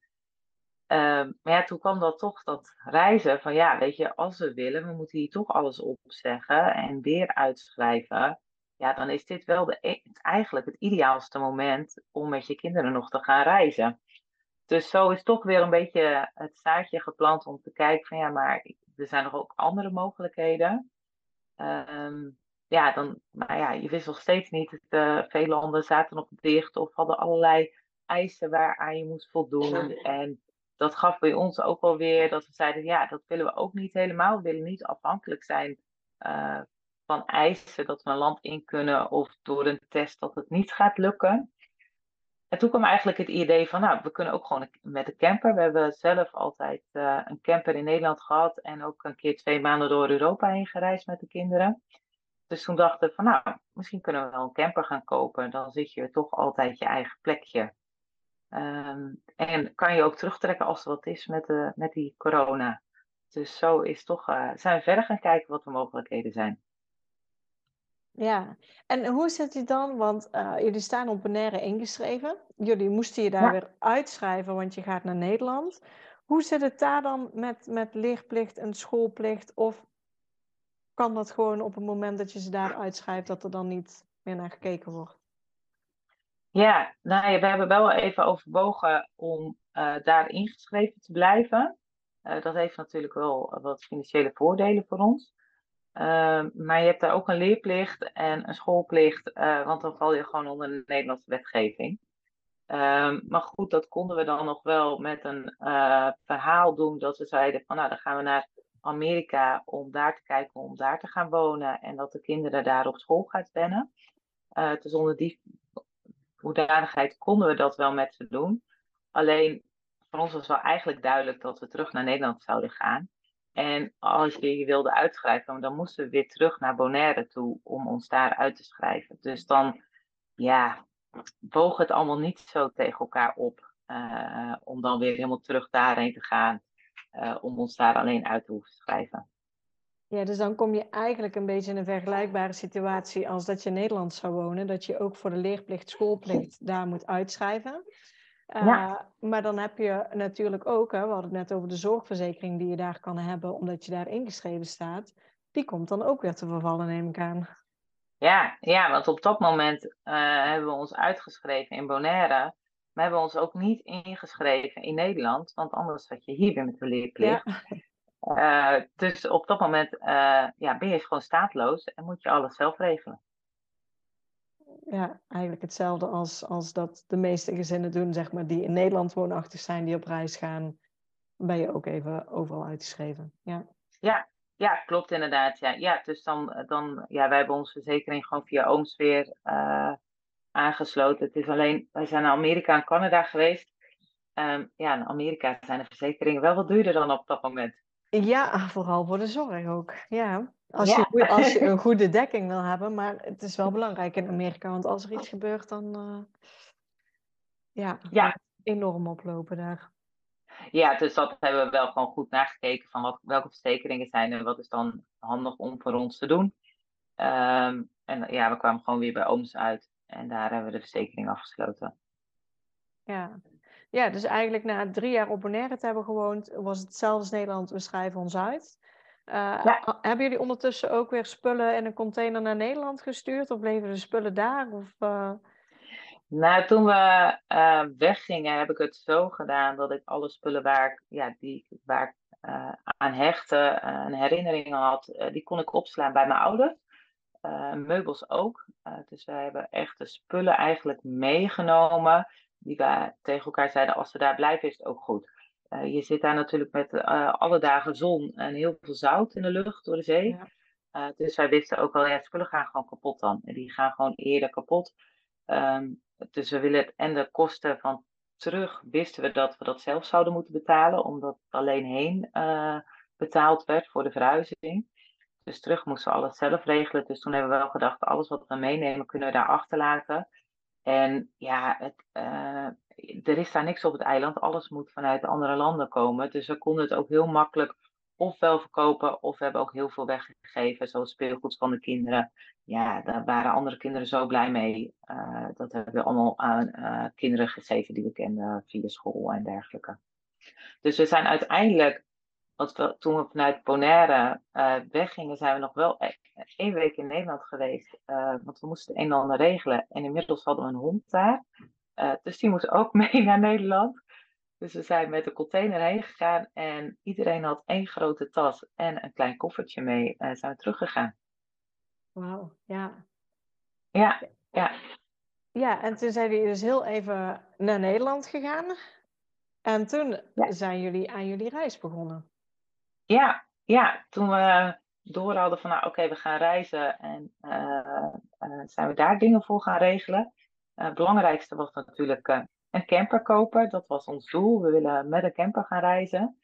[SPEAKER 2] Ehm, maar ja, toen kwam dat toch dat reizen van ja, weet je, als we willen, we moeten hier toch alles opzeggen en weer uitschrijven. Ja, dan is dit wel de, e-, eigenlijk het ideaalste moment om met je kinderen nog te gaan reizen. Dus zo is toch weer een beetje het zaadje geplant om te kijken van ja, maar er zijn nog ook andere mogelijkheden. Ehm, ja, dan, maar ja, je wist nog steeds niet. Het, uh, veel landen zaten nog dicht of hadden allerlei eisen waaraan je moest voldoen. En dat gaf bij ons ook wel weer dat we zeiden, ja, dat willen we ook niet helemaal. We willen niet afhankelijk zijn uh, van eisen dat we een land in kunnen of door een test dat het niet gaat lukken. En toen kwam eigenlijk het idee van, nou, we kunnen ook gewoon met een camper. We hebben zelf altijd uh, een camper in Nederland gehad en ook een keer twee maanden door Europa heen gereisd met de kinderen. Dus toen dachten we van, nou, misschien kunnen we wel een camper gaan kopen. Dan zit je toch altijd je eigen plekje. Um, en kan je ook terugtrekken als er wat is met, de, met die corona. Dus zo is toch, uh, zijn we verder gaan kijken wat de mogelijkheden zijn.
[SPEAKER 1] Ja, en hoe zit het dan? Want uh, jullie staan op Bonaire ingeschreven. Jullie moesten je daar weer uitschrijven, want je gaat naar Nederland. Hoe zit het daar dan met, met leerplicht en schoolplicht? Of kan dat gewoon op het moment dat je ze daar uitschrijft, dat er dan niet meer naar gekeken wordt?
[SPEAKER 2] Ja, nou we hebben wel even overwogen om uh, daar ingeschreven te blijven. Uh, dat heeft natuurlijk wel wat financiële voordelen voor ons. Uh, maar je hebt daar ook een leerplicht en een schoolplicht, uh, want dan val je gewoon onder de Nederlandse wetgeving. Ehm, maar goed, dat konden we dan nog wel met een verhaal doen dat we zeiden van nou dan gaan we naar Amerika om daar te kijken, om daar te gaan wonen en dat de kinderen daar op school gaan wennen. dus onder die hoedanigheid konden we dat wel met ze doen. Alleen voor ons was wel eigenlijk duidelijk dat we terug naar Nederland zouden gaan. En als je je wilde uitschrijven, dan moesten we weer terug naar Bonaire toe om ons daar uit te schrijven. Dus dan, ja, woog het allemaal niet zo tegen elkaar op. Uh, om dan weer helemaal terug daarheen te gaan. Uh, om ons daar alleen uit te hoeven schrijven.
[SPEAKER 1] Ja, dus dan kom je eigenlijk een beetje in een vergelijkbare situatie als dat je in Nederland zou wonen. Dat je ook voor de leerplicht, schoolplicht daar moet uitschrijven. Uh, ja. Maar dan heb je natuurlijk ook, hè, we hadden het net over de zorgverzekering die je daar kan hebben, omdat je daar ingeschreven staat. Die komt dan ook weer te vervallen, neem ik aan.
[SPEAKER 2] Ja, ja want op dat moment uh, hebben we ons uitgeschreven in Bonaire. Maar hebben we ons ook niet ingeschreven in Nederland, want anders zat je hier weer met de leerplicht. Ja. Uh, dus op dat moment uh, ja, ben je gewoon staatloos en moet je alles zelf regelen.
[SPEAKER 1] Ja, eigenlijk hetzelfde als, als dat de meeste gezinnen doen, zeg maar, die in Nederland woonachtig zijn, die op reis gaan, ben je ook even overal uitgeschreven. Ja,
[SPEAKER 2] ja, ja klopt inderdaad. Ja. Ja, dus dan, dan, ja, wij hebben onze verzekering gewoon via Ooms weer uh, aangesloten. Het is alleen, wij zijn naar Amerika en Canada geweest. Um, ja, in Amerika zijn de verzekeringen wel wat duurder dan op dat moment.
[SPEAKER 1] Ja, vooral voor de zorg ook. Ja. Als, Je, als je een goede dekking wil hebben, maar het is wel belangrijk in Amerika, want als er iets gebeurt, dan. Uh... Ja, ja. enorm oplopen daar.
[SPEAKER 2] Ja, dus dat hebben we wel gewoon goed nagekeken van wat, welke verzekeringen zijn en wat is dan handig om voor ons te doen. Um, en ja, we kwamen gewoon weer bij ooms uit en daar hebben we de verzekering afgesloten.
[SPEAKER 1] Ja. Ja, dus eigenlijk na drie jaar op Bonaire te hebben gewoond, was het hetzelfde als Nederland, we schrijven ons uit. Uh, Hebben jullie ondertussen ook weer spullen in een container naar Nederland gestuurd? Of bleven de spullen daar? Of, uh...
[SPEAKER 2] Nou, toen we uh, weggingen, heb ik het zo gedaan dat ik alle spullen waar ik, ja, die, waar ik aan hechtte, een herinnering had, die kon ik opslaan bij mijn ouders. meubels ook. dus we hebben echt de spullen eigenlijk meegenomen. Die we tegen elkaar zeiden, als we daar blijven is het ook goed. Uh, je zit daar natuurlijk met uh, alle dagen zon en heel veel zout in de lucht door de zee. Ja. Uh, dus wij wisten ook wel, ja, spullen gaan gewoon kapot dan. En die gaan gewoon eerder kapot. Um, dus we willen het, en de kosten van terug wisten we dat we dat zelf zouden moeten betalen, omdat het alleen heen betaald werd voor de verhuizing. Dus terug moesten we alles zelf regelen. Dus toen hebben we wel gedacht, alles wat we meenemen kunnen we daar achterlaten. En ja, het, er is daar niks op het eiland. Alles moet vanuit andere landen komen. Dus we konden het ook heel makkelijk ofwel verkopen, of we hebben ook heel veel weggegeven, zoals speelgoed van de kinderen. Ja, daar waren andere kinderen zo blij mee. Uh, dat hebben we allemaal aan uh, kinderen gegeven die we kenden via school en dergelijke. Dus we zijn uiteindelijk, we, toen we vanuit Bonaire uh, weggingen, zijn we nog wel e-, één week in Nederland geweest. want we moesten een en ander regelen. En inmiddels hadden we een hond daar. Uh, dus die moest ook mee naar Nederland. Dus we zijn met de container heen gegaan en iedereen had één grote tas en een klein koffertje mee. En zijn we teruggegaan.
[SPEAKER 1] Wauw, ja.
[SPEAKER 2] Ja, ja.
[SPEAKER 1] Ja, en toen zijn jullie dus heel even naar Nederland gegaan. En toen zijn jullie aan jullie reis begonnen.
[SPEAKER 2] Ja, ja. Toen we door hadden van, nou oké, we gaan reizen. En uh, zijn we daar dingen voor gaan regelen. Eh, het belangrijkste was natuurlijk uh, een camper kopen. Dat was ons doel. We willen met een camper gaan reizen.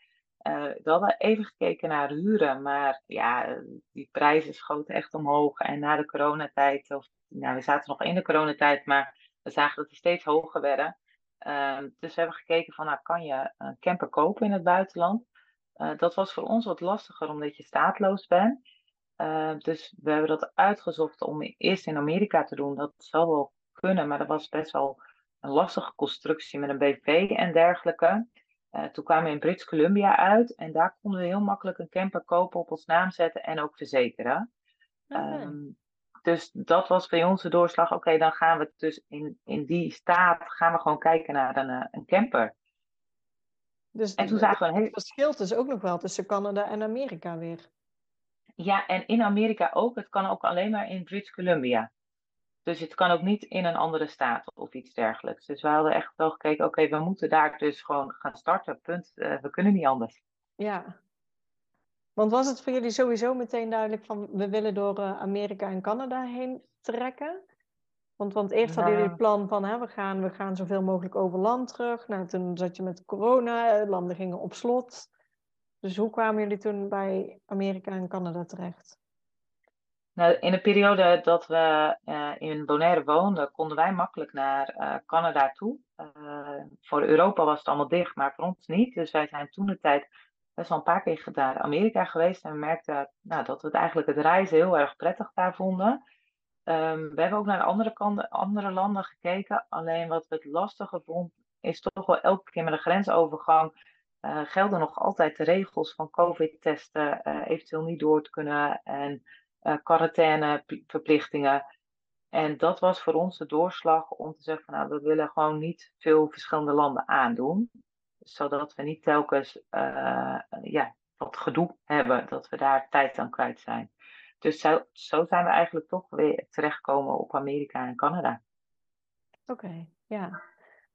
[SPEAKER 2] Uh, we hadden even gekeken naar huren, maar ja, die prijzen schoten echt omhoog. En na de coronatijd, of nou, we zaten nog in de coronatijd, maar we zagen dat die steeds hoger werden. Ehm, dus we hebben gekeken van, nou, kan je een camper kopen in het buitenland? Dat was voor ons wat lastiger, omdat je staatloos bent. dus we hebben dat uitgezocht om eerst in Amerika te doen. Dat zal wel kunnen, maar dat was best wel een lastige constructie met een BV en dergelijke. Uh, toen kwamen we in Brits Columbia uit en daar konden we heel makkelijk een camper kopen, op ons naam zetten en ook verzekeren. Um, dus dat was bij ons de doorslag. Oké, dan gaan we dus in, in die staat gaan we gewoon kijken naar een, eh, een camper.
[SPEAKER 1] Dus en toen zagen we een. Het verschilt dus ook nog wel tussen Canada en Amerika weer.
[SPEAKER 2] Ja, en in Amerika ook. Het kan ook alleen maar in Brits Columbia. Dus het kan ook niet in een andere staat of iets dergelijks. Dus we hadden echt wel gekeken, oké, we moeten daar dus gewoon gaan starten. Punt. Uh, we kunnen niet anders.
[SPEAKER 1] Ja. Want was het voor jullie sowieso meteen duidelijk van we willen door uh, Amerika en Canada heen trekken? Want, want eerst hadden jullie het plan van hè, we, gaan, we gaan zoveel mogelijk over land terug. Nou, toen zat je met corona, eh, landen gingen op slot. Dus hoe kwamen jullie toen bij Amerika en Canada terecht?
[SPEAKER 2] Nou, in de periode dat we uh, in Bonaire woonden, konden wij makkelijk naar uh, Canada toe. Uh, voor Europa was het allemaal dicht, maar voor ons niet. Dus wij zijn toen de tijd best wel een paar keer naar Amerika geweest. En we merkten nou, dat we het eigenlijk het reizen heel erg prettig daar vonden. Um, we hebben ook naar andere, andere landen gekeken. Alleen wat we het lastige vonden, is toch wel elke keer met een grensovergang. gelden nog altijd de regels van COVID-testen, eventueel niet door te kunnen. En uh, quarantaineverplichtingen. En dat was voor ons de doorslag om te zeggen nou, we willen gewoon niet veel verschillende landen aandoen. Zodat we niet telkens ja, wat gedoe hebben, dat we daar tijd aan kwijt zijn. Dus zo, zo zijn we eigenlijk toch weer terechtgekomen op Amerika en Canada.
[SPEAKER 1] Oké, ja.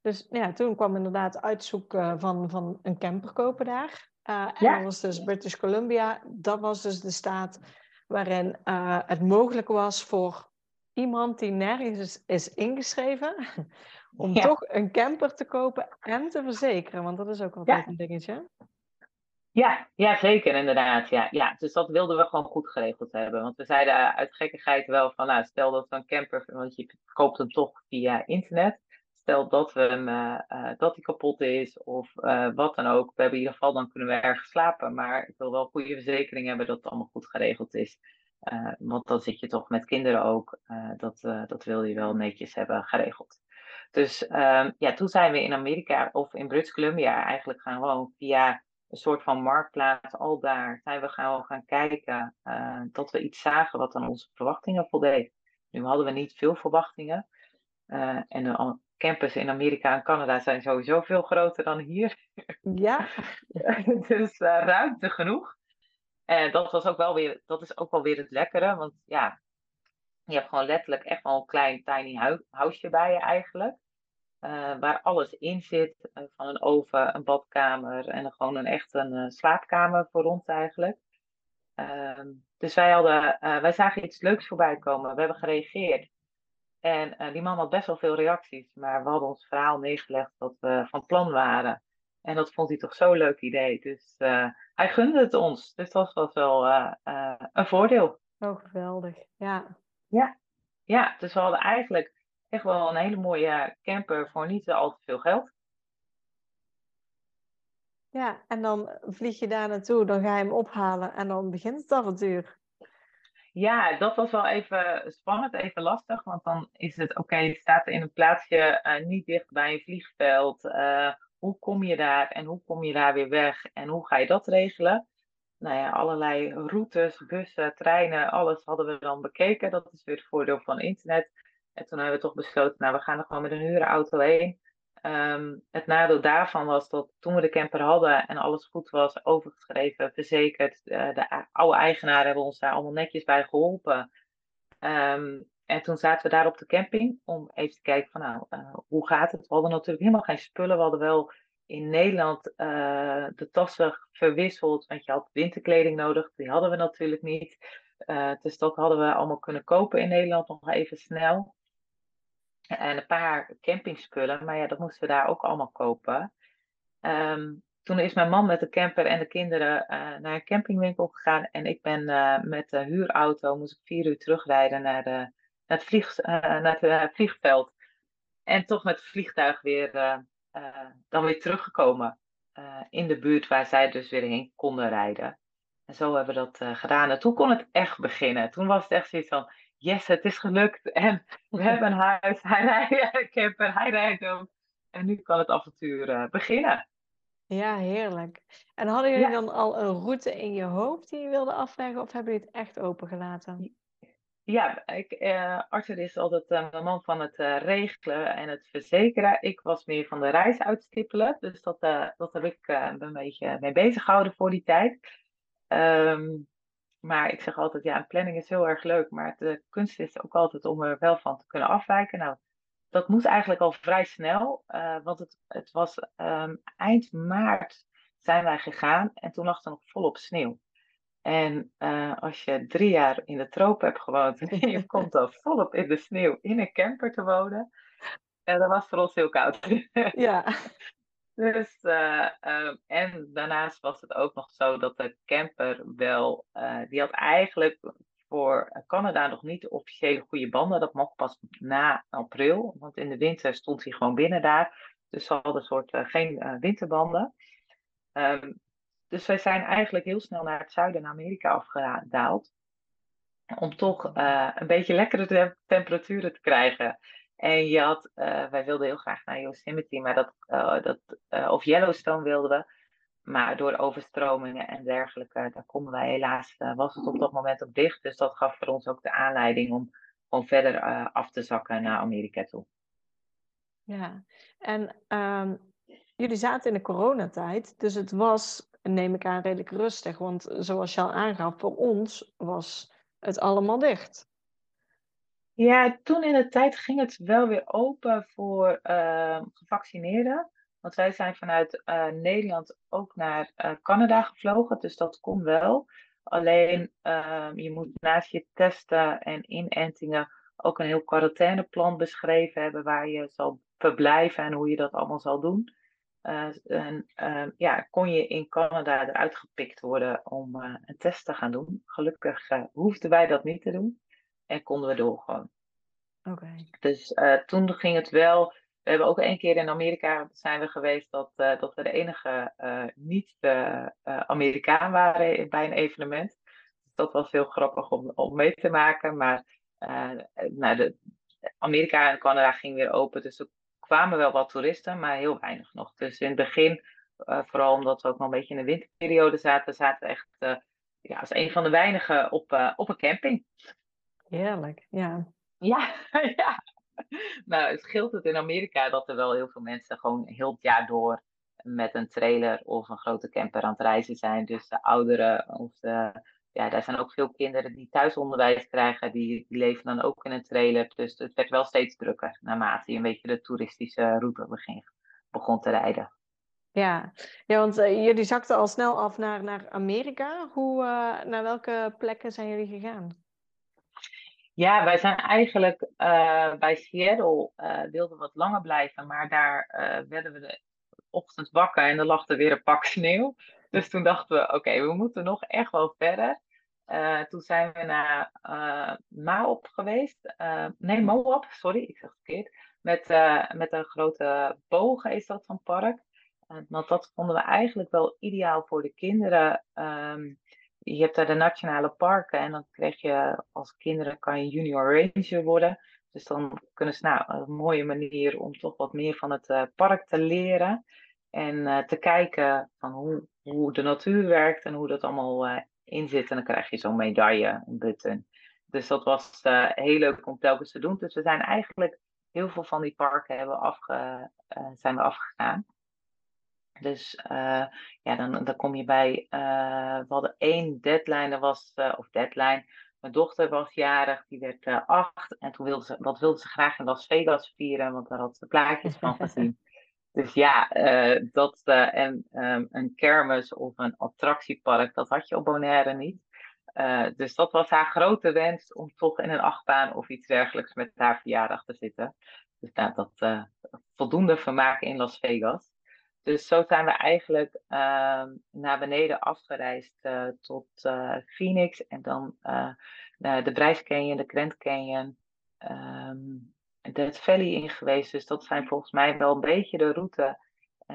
[SPEAKER 1] Dus ja, toen kwam inderdaad uitzoeken van, van een camper kopen daar. Uh, en ja. dat was dus British Columbia. Dat was dus de staat waarin uh, het mogelijk was voor iemand die nergens is, is ingeschreven, om toch een camper te kopen en te verzekeren. Want dat is ook altijd een dingetje.
[SPEAKER 2] Ja, ja, zeker inderdaad. Ja. Ja, dus dat wilden we gewoon goed geregeld hebben. Want we zeiden uit gekkigheid wel van, nou, stel dat we een camper, want je koopt hem toch via internet. stel dat, we hem, dat hij kapot is of wat dan ook. We hebben in ieder geval, dan kunnen we ergens slapen. Maar ik wil wel goede verzekering hebben dat het allemaal goed geregeld is. want dan zit je toch met kinderen ook. dat, dat wil je wel netjes hebben geregeld. Dus ehm, ja, toen zijn we in Amerika of in British Columbia eigenlijk gaan gewoon via een soort van marktplaats al daar zijn we gaan, gaan kijken uh, dat we iets zagen wat aan onze verwachtingen voldeed. Nu hadden we niet veel verwachtingen. Uh, en de campus in Amerika en Canada zijn sowieso veel groter dan hier.
[SPEAKER 1] Ja.
[SPEAKER 2] dus uh, ruimte genoeg. En dat, was ook wel weer, dat is ook wel weer het lekkere. Want ja, je hebt gewoon letterlijk echt wel een klein tiny huisje bij je eigenlijk. Uh, waar alles in zit. Uh, van een oven, een badkamer en gewoon een echt een uh, slaapkamer voor ons eigenlijk. Ehm, dus wij, hadden, wij zagen iets leuks voorbij komen. We hebben gereageerd. En die man had best wel veel reacties. Maar we hadden ons verhaal neergelegd dat we van plan waren. En dat vond hij toch zo'n leuk idee. Dus hij gunde het ons. Dus dat was wel een voordeel.
[SPEAKER 1] Oh, geweldig. Ja.
[SPEAKER 2] Ja. Ja, dus we hadden eigenlijk echt wel een hele mooie camper voor niet al te veel geld.
[SPEAKER 1] Ja, en dan vlieg je daar naartoe, dan ga je hem ophalen en dan begint het avontuur.
[SPEAKER 2] Ja, dat was wel even spannend, even lastig. Want dan is het, oké, je staat in een plaatsje uh, niet dicht bij een vliegveld. Uh, hoe kom je daar en hoe kom je daar weer weg? En hoe ga je dat regelen? Nou ja, allerlei routes, bussen, treinen, alles hadden we dan bekeken. Dat is weer het voordeel van internet. En toen hebben we toch besloten, nou, we gaan er gewoon met een hurenauto heen. Um, het nadeel daarvan was dat toen we de camper hadden en alles goed was, overgeschreven, verzekerd, uh, de oude eigenaren hebben ons daar allemaal netjes bij geholpen. Um, en toen zaten we daar op de camping om even te kijken van nou, uh, hoe gaat het? We hadden natuurlijk helemaal geen spullen. We hadden wel in Nederland uh, de tassen verwisseld, want je had winterkleding nodig. Die hadden we natuurlijk niet. dus dat hadden we allemaal kunnen kopen in Nederland nog even snel. En een paar campingspullen, maar ja, dat moesten we daar ook allemaal kopen. Um, toen is mijn man met de camper en de kinderen uh, naar een campingwinkel gegaan. En ik ben uh, met de huurauto, moest ik vier uur terugrijden naar, de, naar, het, vlieg, uh, naar het vliegveld. En toch met het vliegtuig weer, dan weer teruggekomen in de buurt waar zij dus weer heen konden rijden. En zo hebben we dat gedaan. En toen kon het echt beginnen. Toen was het echt zoiets van, yes, het is gelukt. En we hebben een huis, hij rijdt een camper, hij rijdt. En nu kan het avontuur uh, beginnen.
[SPEAKER 1] Ja, heerlijk. En hadden jullie dan al een route in je hoofd die je wilde afleggen of hebben jullie het echt opengelaten?
[SPEAKER 2] Ja, ik, uh, Arthur is altijd uh, de man van het regelen en het verzekeren. Ik was meer van de reis uitstippelen. Dus dat, dat heb ik een beetje mee bezig gehouden voor die tijd. Um, maar ik zeg altijd, ja, een planning is heel erg leuk, maar de kunst is ook altijd om er wel van te kunnen afwijken. Nou, dat moest eigenlijk al vrij snel, uh, want het, het was um, eind maart zijn wij gegaan en toen lag er nog volop sneeuw. En uh, als je drie jaar in de tropen hebt gewoond en je komt dan volop in de sneeuw in een camper te wonen, uh, dat was voor ons heel koud.
[SPEAKER 1] Ja.
[SPEAKER 2] Dus, uh, uh, en daarnaast was het ook nog zo dat de camper wel, uh, die had eigenlijk voor Canada nog niet de officiële goede banden. Dat mocht pas na april, want in de winter stond hij gewoon binnen daar. Dus ze hadden soort geen winterbanden. Um, dus wij zijn eigenlijk heel snel naar het zuiden, naar Amerika afgedaald. Om toch een beetje lekkere temperaturen te krijgen. En je had, uh, wij wilden heel graag naar Yosemite, maar dat, uh, dat, uh, of Yellowstone wilden we. Maar door overstromingen en dergelijke, daar konden wij helaas, was het op dat moment ook dicht. Dus dat gaf voor ons ook de aanleiding om gewoon verder af te zakken naar Amerika toe.
[SPEAKER 1] Ja, en um, jullie zaten in de coronatijd, dus het was, neem ik aan, redelijk rustig. Want zoals je al aangaf, voor ons was het allemaal dicht.
[SPEAKER 2] Ja, toen in de tijd ging het wel weer open voor uh, gevaccineerden. Want wij zijn vanuit uh, Nederland ook naar uh, Canada gevlogen, dus dat kon wel. Alleen ehm, je moet naast je testen en inentingen ook een heel quarantaineplan beschreven hebben waar je zal verblijven en hoe je dat allemaal zal doen. en ehm, ja, kon je in Canada eruit gepikt worden om een test te gaan doen. Gelukkig hoefden wij dat niet te doen en konden we doorgaan.
[SPEAKER 1] Oké.
[SPEAKER 2] Dus uh, toen ging het wel we hebben ook één keer in Amerika zijn we geweest dat, dat we de enige niet-Amerikaan waren bij een evenement. Dus dat was heel grappig om, om mee te maken. Maar nou, de, Amerika en Canada gingen weer open, dus er kwamen wel wat toeristen, maar heel weinig nog. Dus in het begin, vooral omdat we ook nog een beetje in de winterperiode zaten, zaten we echt ja, als een van de weinigen op, op een camping.
[SPEAKER 1] Heerlijk, ja.
[SPEAKER 2] Ja, ja. Nou, het scheelt het in Amerika dat er wel heel veel mensen gewoon heel het jaar door met een trailer of een grote camper aan het reizen zijn. Dus de ouderen of de, ja, daar zijn ook veel kinderen die thuisonderwijs krijgen, die, die leven dan ook in een trailer. Dus het werd wel steeds drukker naarmate je een beetje de toeristische route begin, begon te rijden.
[SPEAKER 1] Ja, ja want uh, jullie zakten al snel af naar, naar Amerika. Hoe, uh, naar welke plekken zijn jullie gegaan?
[SPEAKER 2] Ja, wij zijn eigenlijk uh, bij Seattle wilden wat langer blijven, maar daar werden we de ochtend wakker en er lag er weer een pak sneeuw. Dus toen dachten we, oké, we moeten nog echt wel verder. toen zijn we naar Maop geweest. nee, Moab, sorry, ik zeg het verkeerd. Met, met een grote bogen is dat van park. want dat vonden we eigenlijk wel ideaal voor de kinderen. Um, je hebt daar de nationale parken en dan krijg je als kinderen kan je junior ranger worden. Dus dan kunnen ze nou een mooie manier om toch wat meer van het uh, park te leren. En uh, te kijken van hoe, hoe de natuur werkt en hoe dat allemaal uh, in zit. En dan krijg je zo'n medaille, een button. Dus dat was heel leuk om telkens te doen. Dus we zijn eigenlijk heel veel van die parken hebben zijn we afgegaan. Dus uh, ja, dan, dan kom je bij. Uh, we hadden één deadline, dat was, uh, of deadline. Mijn dochter was jarig, die werd acht. En toen wilde ze, dat wilde ze graag in Las Vegas vieren, want daar had ze plaatjes van gezien. Dus ja, dat en um, een kermis of een attractiepark, dat had je op Bonaire niet. dus dat was haar grote wens om toch in een achtbaan of iets dergelijks met haar verjaardag te zitten. Dus nou, dat voldoende vermaak in Las Vegas. Dus zo zijn we eigenlijk uh, naar beneden afgereisd uh, tot uh, Phoenix en dan uh, de Bryce Canyon, de Grand Canyon, um, Death Valley in geweest. Dus dat zijn volgens mij wel een beetje de route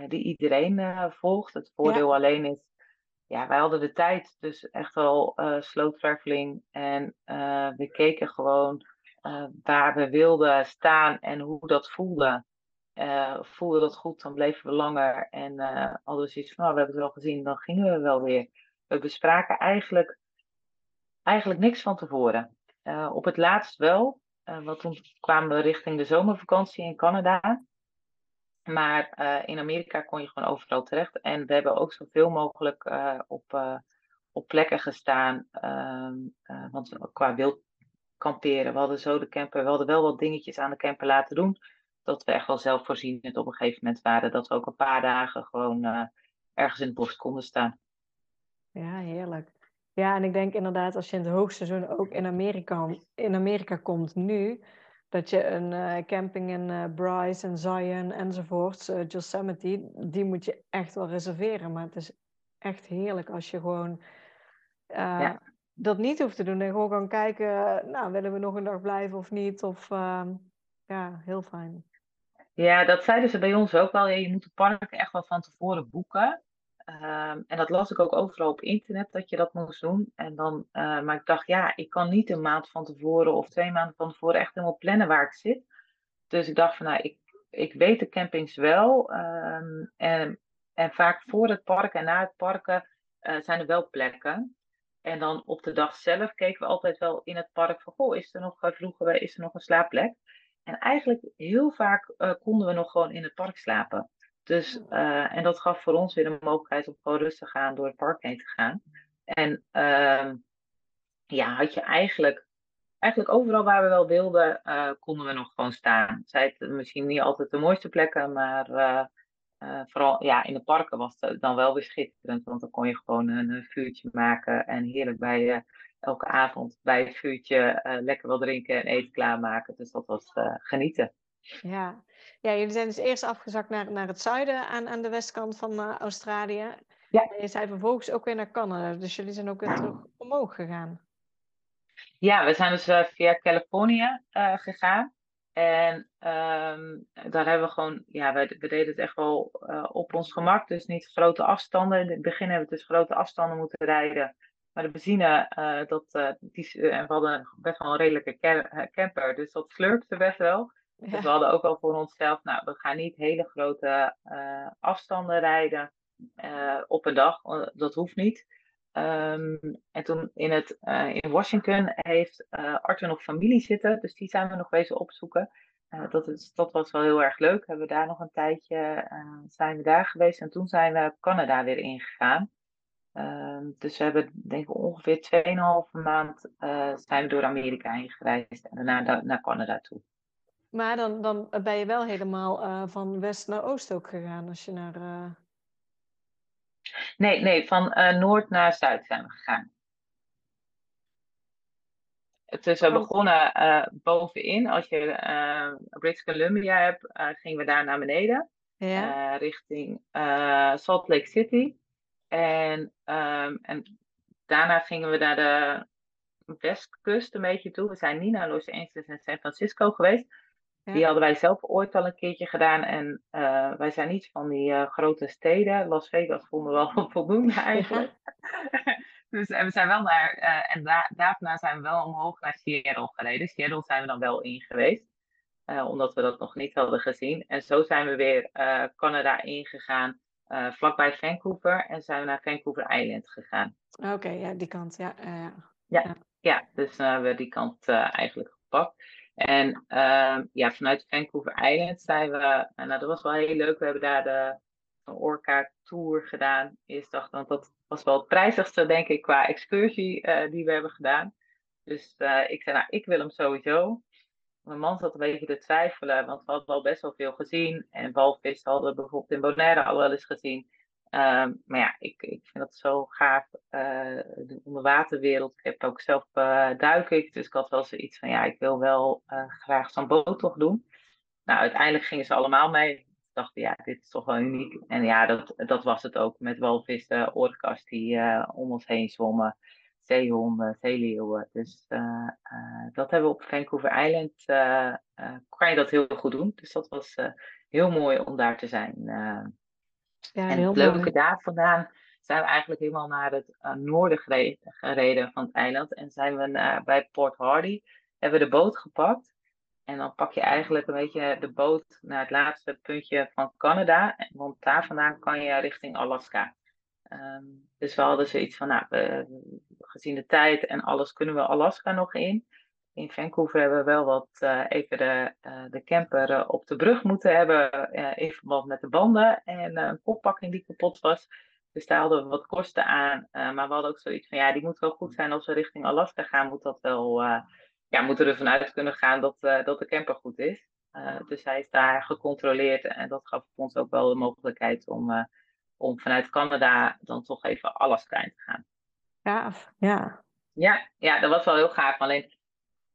[SPEAKER 2] die iedereen volgt. Het voordeel ja. alleen is, ja, wij hadden de tijd, dus echt wel slow traveling. En we keken gewoon waar we wilden staan en hoe dat voelde uh, voelde dat goed, dan bleven we langer. En uh, hadden we iets van, nou, we hebben het wel gezien, dan gingen we wel weer. We bespraken eigenlijk, eigenlijk niks van tevoren. Uh, op het laatst wel, want toen kwamen we richting de zomervakantie in Canada. Maar in Amerika kon je gewoon overal terecht. En we hebben ook zoveel mogelijk op, op plekken gestaan. Ehm, want qua wild kamperen, we hadden zo de camper, we hadden wel wat dingetjes aan de camper laten doen dat we echt wel zelfvoorzienend op een gegeven moment waren. Dat we ook een paar dagen gewoon uh, ergens in het bos konden staan.
[SPEAKER 1] Ja, heerlijk. Ja, en ik denk inderdaad als je in het hoogseizoen ook in Amerika, in Amerika komt nu, dat je een uh, camping in uh, Bryce en Zion enzovoorts, uh, Yosemite, die moet je echt wel reserveren. Maar het is echt heerlijk als je gewoon ja. dat niet hoeft te doen en gewoon kan kijken, nou, willen we nog een dag blijven of niet? Of ja, heel fijn.
[SPEAKER 2] Ja, dat zeiden ze bij ons ook wel. Je moet de parken echt wel van tevoren boeken. Um, en dat las ik ook overal op internet dat je dat moest doen. En dan, uh, maar ik dacht, ja, ik kan niet een maand van tevoren of twee maanden van tevoren echt helemaal plannen waar ik zit. Dus ik dacht van, nou, ik, ik weet de campings wel. Um, en, en vaak voor het park en na het parken uh, zijn er wel plekken. En dan op de dag zelf keken we altijd wel in het park van, goh, is er nog, vroegen we, is er nog een slaapplek? En eigenlijk heel vaak uh, konden we nog gewoon in het park slapen. Dus, uh, en dat gaf voor ons weer de mogelijkheid om gewoon rustig gaan door het park heen te gaan. En uh, ja, had je eigenlijk, eigenlijk overal waar we wel wilden, uh, konden we nog gewoon staan. Zij het misschien niet altijd de mooiste plekken, maar vooral ja, in de parken was het dan wel weer schitterend. Want dan kon je gewoon een vuurtje maken en heerlijk bij elke avond bij het vuurtje uh, lekker wat drinken en eten klaarmaken. Dus dat was uh, genieten.
[SPEAKER 1] Ja. ja, jullie zijn dus eerst afgezakt naar, naar het zuiden aan, aan de westkant van uh, Australië. Ja. En je zei vervolgens ook weer naar Canada. Dus jullie zijn ook weer terug omhoog gegaan.
[SPEAKER 2] Ja, we zijn dus via Californië gegaan. En ehm, daar hebben we gewoon, ja, we, we deden het echt wel op ons gemak. Dus niet grote afstanden. In het begin hebben we dus grote afstanden moeten rijden. Maar de benzine, uh, dat, uh, die, we hadden best wel een redelijke camper. Dus dat slurpte best wel. Ja. Dus we hadden ook al voor onszelf, nou, we gaan niet hele grote afstanden rijden op een dag. Dat hoeft niet. Um, en toen in, het, in Washington heeft Arthur nog familie zitten, dus die zijn we nog wezen opzoeken. Dat, is, dat was wel heel erg leuk. Hebben we daar nog een tijdje zijn we daar geweest en toen zijn we Canada weer ingegaan. Um, dus we hebben denk ik ongeveer 2,5 maand zijn we door Amerika heen gereisd en daarna naar Canada toe.
[SPEAKER 1] Maar dan, dan ben je wel helemaal van west naar oost ook gegaan als je naar
[SPEAKER 2] Nee, nee, van uh, noord naar zuid zijn we gegaan. Dus we oh. begonnen uh, bovenin. Als je uh, British Columbia hebt, gingen we daar naar beneden. Ja. richting Salt Lake City. En, um, en daarna gingen we naar de westkust een beetje toe. We zijn niet naar Los Angeles en San Francisco geweest. Die hadden wij zelf ooit al een keertje gedaan. En uh, wij zijn niet van die uh, grote steden. Las Vegas vonden we wel voldoende eigenlijk. dus en we zijn wel naar. Uh, en da daarna zijn we wel omhoog naar Seattle gereden. Seattle zijn we dan wel in geweest. omdat we dat nog niet hadden gezien. En zo zijn we weer Canada ingegaan. Vlakbij Vancouver. En zijn we naar Vancouver Island gegaan.
[SPEAKER 1] Oké, ja, die kant. Ja,
[SPEAKER 2] ja. ja, ja. dus we hebben die kant eigenlijk gepakt. En uh, ja, vanuit Vancouver Island zijn we, nou dat was wel heel leuk. We hebben daar de, Orca Tour gedaan. Eerst dacht want dat was wel het prijzigste, denk ik, qua excursie uh, die we hebben gedaan. Dus uh, ik zei, nou, ik wil hem sowieso. Mijn man zat een beetje te twijfelen, want we hadden al best wel veel gezien. En walvis hadden we bijvoorbeeld in Bonaire al wel eens gezien. Um, maar ja, ik, ik vind dat zo gaaf, uh, de onderwaterwereld. Ik heb ook zelf uh, duik ik, dus ik had wel zoiets van, ja, ik wil wel uh, graag zo'n boottocht doen. Nou, uiteindelijk gingen ze allemaal mee. Ik dacht, ja, dit is toch wel uniek. En ja, dat, dat was het ook met walvissen, orka's die om ons heen zwommen, zeehonden, zeeleeuwen. Dus dat hebben we op Vancouver Island, kan je dat heel goed doen. Dus dat was heel mooi om daar te zijn. Ja, en het leuke mooi. daar vandaan zijn we eigenlijk helemaal naar het uh, noorden gereden, van het eiland. En zijn we naar, bij Port Hardy, hebben we de boot gepakt. En dan pak je eigenlijk een beetje de boot naar het laatste puntje van Canada. Want daar vandaan kan je richting Alaska. Um, dus we hadden zoiets van, nou, gezien de tijd en alles kunnen we Alaska nog in in Vancouver hebben we wel wat uh, even de, uh, de camper uh, op de brug moeten hebben. in verband met de banden en een koppakking die kapot was. Dus daar hadden we wat kosten aan. maar we hadden ook zoiets van ja, die moet wel goed zijn als we richting Alaska gaan. Moet dat wel, ja, moeten we ervan uit kunnen gaan dat, dat de camper goed is. dus hij is daar gecontroleerd en dat gaf ons ook wel de mogelijkheid om, om vanuit Canada dan toch even Alaska in te gaan.
[SPEAKER 1] Gaaf, ja.
[SPEAKER 2] Ja, ja, dat was wel heel gaaf. Alleen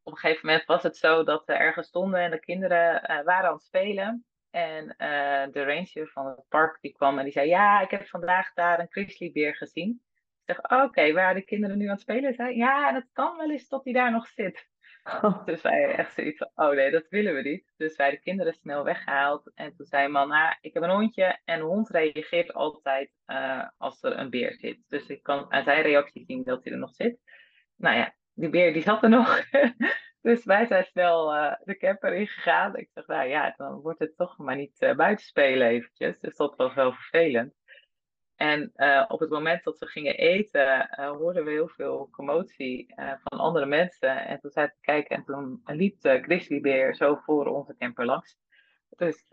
[SPEAKER 2] op een gegeven moment was het zo dat we ergens stonden en de kinderen uh, waren aan het spelen. En uh, de ranger van het park die kwam en die zei: Ja, ik heb vandaag daar een grizzlybeer gezien. Ik zeg: Oké, okay, waar de kinderen nu aan het spelen zijn? Ja, het kan wel eens dat hij daar nog zit. Oh. Dus wij echt zoiets van: Oh nee, dat willen we niet. Dus wij de kinderen snel weggehaald. En toen zei man: Nou, ik heb een hondje en hond reageert altijd uh, als er een beer zit. Dus ik kan aan zijn reactie zien dat hij er nog zit. Nou ja, die beer die zat er nog. dus wij zijn snel uh, de camper ingegaan. Ik zeg, nou ja, dan wordt het toch maar niet uh, buiten spelen eventjes. Dus dat was wel vervelend. En uh, op het moment dat we gingen eten, hoorden we heel veel commotie van andere mensen. En toen zijn we kijken en toen liep de grizzlybeer zo voor onze camper langs. Dus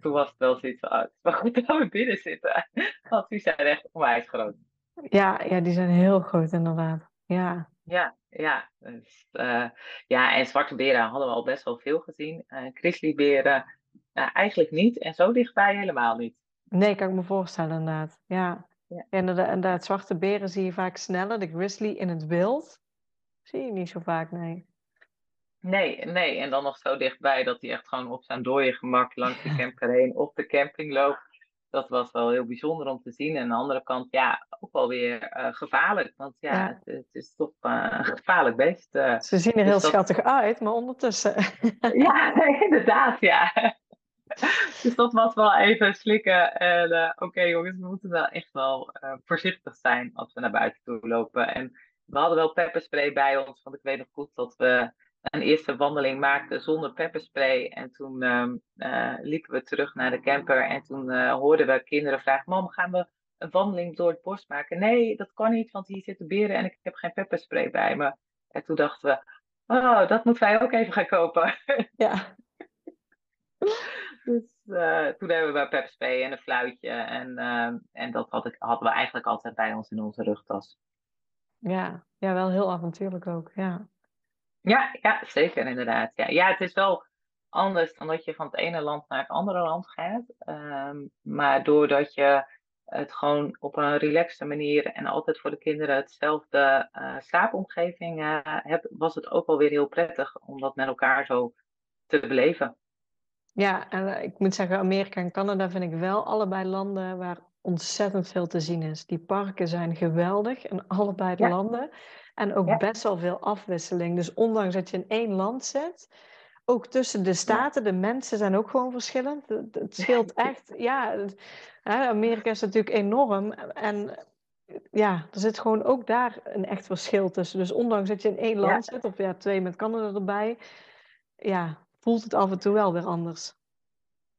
[SPEAKER 2] toen was het wel zoiets van, oh, het is wel goed dat we binnen zitten. Want die zijn echt onwijs groot.
[SPEAKER 1] Ja, ja, die zijn heel groot inderdaad. Ja.
[SPEAKER 2] Ja, ja. Dus, uh, ja, en zwarte beren hadden we al best wel veel gezien. Uh, grizzlyberen uh, eigenlijk niet. En zo dichtbij helemaal niet.
[SPEAKER 1] Nee, kan ik me voorstellen inderdaad. Ja. ja. En inderdaad, zwarte beren zie je vaak sneller. De grizzly in het wild zie je niet zo vaak, nee.
[SPEAKER 2] Nee, nee. En dan nog zo dichtbij dat hij echt gewoon op zijn dode gemak langs de camper heen op de camping loopt. dat was wel heel bijzonder om te zien. En aan de andere kant, ja, ook wel weer gevaarlijk. Want ja, Het, is toch een gevaarlijk beest.
[SPEAKER 1] Ze zien er dus heel schattig uit, maar ondertussen.
[SPEAKER 2] ja, inderdaad, ja. dus dat was wel even slikken. En oké jongens, we moeten wel echt wel voorzichtig zijn als we naar buiten toe lopen. En we hadden wel pepperspray bij ons, want ik weet nog goed dat we een eerste wandeling maakten zonder pepperspray. En toen ehm, eh, liepen we terug naar de camper en toen hoorden we kinderen vragen: Mam, gaan we een wandeling door het bos maken? Nee, dat kan niet, want hier zitten beren en ik heb geen pepperspray bij me. En toen dachten we: Oh, dat moeten wij ook even gaan kopen.
[SPEAKER 1] Ja.
[SPEAKER 2] dus uh, toen hebben we pepperspray en een fluitje. En, ehm, en dat had ik, hadden we eigenlijk altijd bij ons in onze rugtas.
[SPEAKER 1] Ja, ja, wel heel avontuurlijk ook. Ja.
[SPEAKER 2] Ja, ja, zeker inderdaad. Ja. ja, het is wel anders dan dat je van het ene land naar het andere land gaat. Ehm, maar doordat je het gewoon op een relaxte manier en altijd voor de kinderen hetzelfde uh, slaapomgeving hebt, was het ook wel weer heel prettig om dat met elkaar zo te beleven.
[SPEAKER 1] Ja, en eh, ik moet zeggen, Amerika en Canada vind ik wel allebei landen waar ontzettend veel te zien is. Die parken zijn geweldig in allebei de landen. En ook best wel veel afwisseling. Dus ondanks dat je in één land zit, ook tussen de staten, de mensen zijn ook gewoon verschillend. Het, scheelt echt, ja. Amerika is natuurlijk enorm. En ja, er zit gewoon ook daar een echt verschil tussen. Dus ondanks dat je in één land zit, of ja, twee met Canada erbij, ja, voelt het af en toe wel weer anders.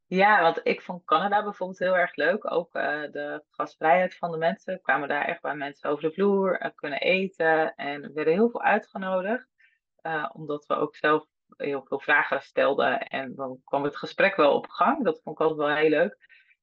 [SPEAKER 2] Ja, want ik vond Canada bijvoorbeeld heel erg leuk. Ook uh, de gastvrijheid van de mensen. Kwamen daar echt bij mensen over de vloer, uh, kunnen eten. En we werden heel veel uitgenodigd. Uh, omdat we ook zelf heel veel vragen stelden. En dan kwam het gesprek wel op gang. Dat vond ik altijd wel heel leuk.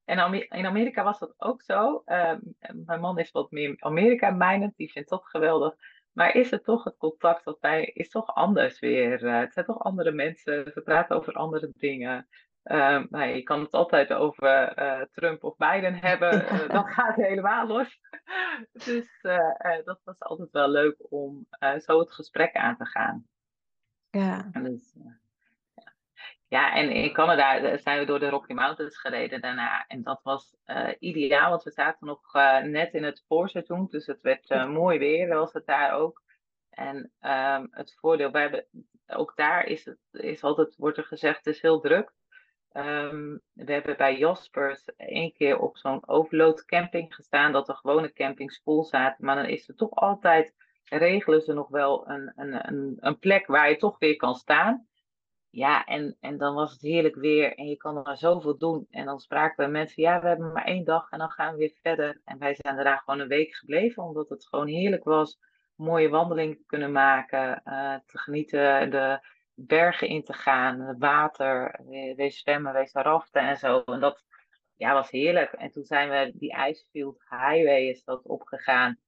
[SPEAKER 2] En in Amerika was dat ook zo. Ehm, mijn man is wat meer Amerika-mijnend. Die vindt dat geweldig. Maar is het toch het contact dat wij, is toch anders weer. het zijn toch andere mensen. We praten over andere dingen. Uh, nou, je kan het altijd over uh, Trump of Biden hebben. Uh, dat gaat helemaal los. dus eh, dat was altijd wel leuk om zo het gesprek aan te gaan.
[SPEAKER 1] Ja.
[SPEAKER 2] En dus, ja. Ja. en in Canada zijn we door de Rocky Mountains gereden daarna. En dat was ideaal, want we zaten nog net in het voorseizoen. Dus het werd mooi weer, was het daar ook. En um, het voordeel, wij hebben, ook daar is het is altijd, wordt er gezegd, het is heel druk. Um, we hebben bij Jaspers één keer op zo'n overload camping gestaan, dat de gewone campings vol zaten. Maar dan is er toch altijd, regelen ze nog wel een, een, een, een plek waar je toch weer kan staan. Ja, en, en dan was het heerlijk weer en je kan er zoveel doen. En dan spraken we mensen, ja, we hebben maar één dag en dan gaan we weer verder. En wij zijn daar gewoon een week gebleven, omdat het gewoon heerlijk was. Mooie wandeling kunnen maken, uh, te genieten, de, bergen in te gaan, water, wees zwemmen, wees raften en zo. En dat ja, was heerlijk. En toen zijn we die Icefield Highway is dat opgegaan.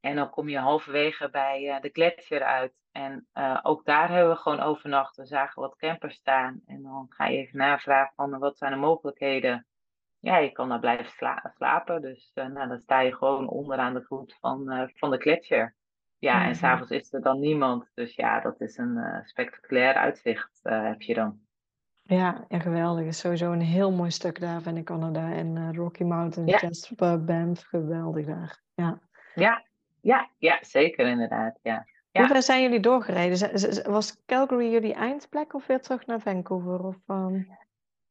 [SPEAKER 2] En dan kom je halverwege bij uh, de gletsjer uit. En uh, ook daar hebben we gewoon overnacht. We zagen wat campers staan. En dan ga je even navragen van wat zijn de mogelijkheden. Ja, je kan daar blijven sla slapen. Dus uh, nou, dan sta je gewoon onderaan de voet van, van de gletsjer. Ja, en mhm. s'avonds is er dan niemand. Dus ja, dat is een spectaculair uitzicht heb je dan.
[SPEAKER 1] Ja, ja, geweldig. Het is sowieso een heel mooi stuk daar, vind ik, Canada. En Rocky Mountain, ja. Jasper, Banff, geweldig daar. Ja.
[SPEAKER 2] ja, ja, ja, zeker inderdaad, ja. Ja.
[SPEAKER 1] Hoe ver zijn jullie doorgereden? Was Calgary jullie eindplek of weer terug naar Vancouver? Of, um...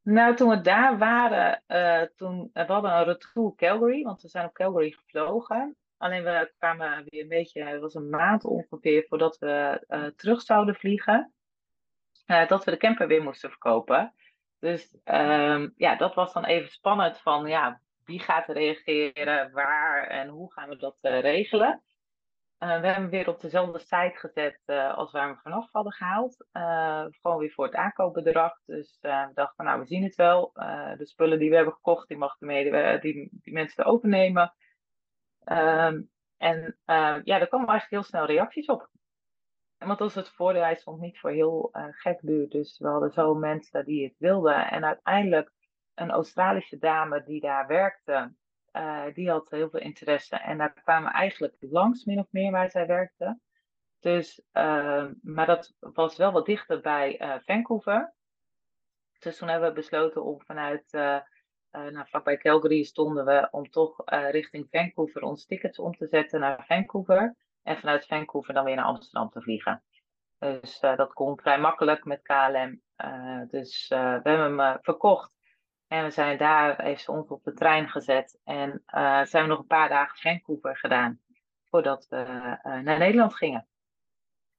[SPEAKER 2] Nou, toen we daar waren, toen, we hadden een retour Calgary, want we zijn op Calgary gevlogen. Alleen we kwamen weer een beetje, het was een maand ongeveer voordat we uh, terug zouden vliegen, uh, dat we de camper weer moesten verkopen. Dus um, ja, dat was dan even spannend van ja, wie gaat er reageren, waar en hoe gaan we dat regelen. We hebben weer op dezelfde site gezet als waar we vanaf hadden gehaald. gewoon weer voor het aankoopbedrag. Dus we dachten, nou we zien het wel. de spullen die we hebben gekocht, die mag de die, die mensen overnemen. Um, en ja, daar kwamen eigenlijk heel snel reacties op. Want was het voordeel, hij stond niet voor heel uh, gek duur. Dus we hadden zo mensen die het wilden. En uiteindelijk een Australische dame die daar werkte, uh, die had heel veel interesse. En daar kwamen eigenlijk langs, min of meer, waar zij werkte. Dus, ehm, maar dat was wel wat dichter bij Vancouver. Dus toen hebben we besloten om vanuit nou, vlakbij Calgary stonden we om toch richting Vancouver ons tickets om te zetten naar Vancouver. En vanuit Vancouver dan weer naar Amsterdam te vliegen. Dus dat kon vrij makkelijk met KLM. dus we hebben hem verkocht. En we zijn daar, heeft ze ons op de trein gezet. En zijn we nog een paar dagen Vancouver gedaan. Voordat we naar Nederland gingen.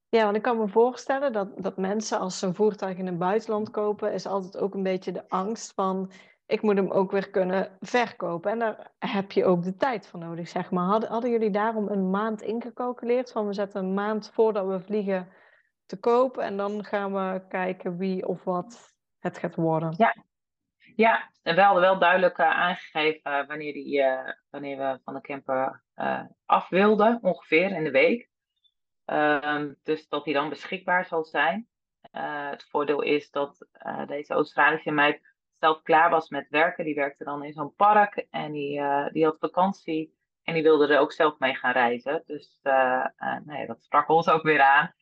[SPEAKER 1] Ja, want ik kan me voorstellen dat, dat mensen als ze een voertuig in het buitenland kopen, is altijd ook een beetje de angst van ik moet hem ook weer kunnen verkopen. En daar heb je ook de tijd voor nodig, zeg maar. Hadden, hadden jullie daarom een maand ingecalculeerd? Van we zetten een maand voordat we vliegen te kopen en dan gaan we kijken wie of wat het gaat worden.
[SPEAKER 2] Ja, ja en we hadden wel duidelijk uh, aangegeven wanneer, die, uh, wanneer we van de camper af wilden, ongeveer in de week. Ehm, dus dat die dan beschikbaar zal zijn. Het voordeel is dat deze Australische meid zelf klaar was met werken. Die werkte dan in zo'n park en die, die had vakantie. En die wilde er ook zelf mee gaan reizen. Dus nee, dat sprak ons ook weer aan.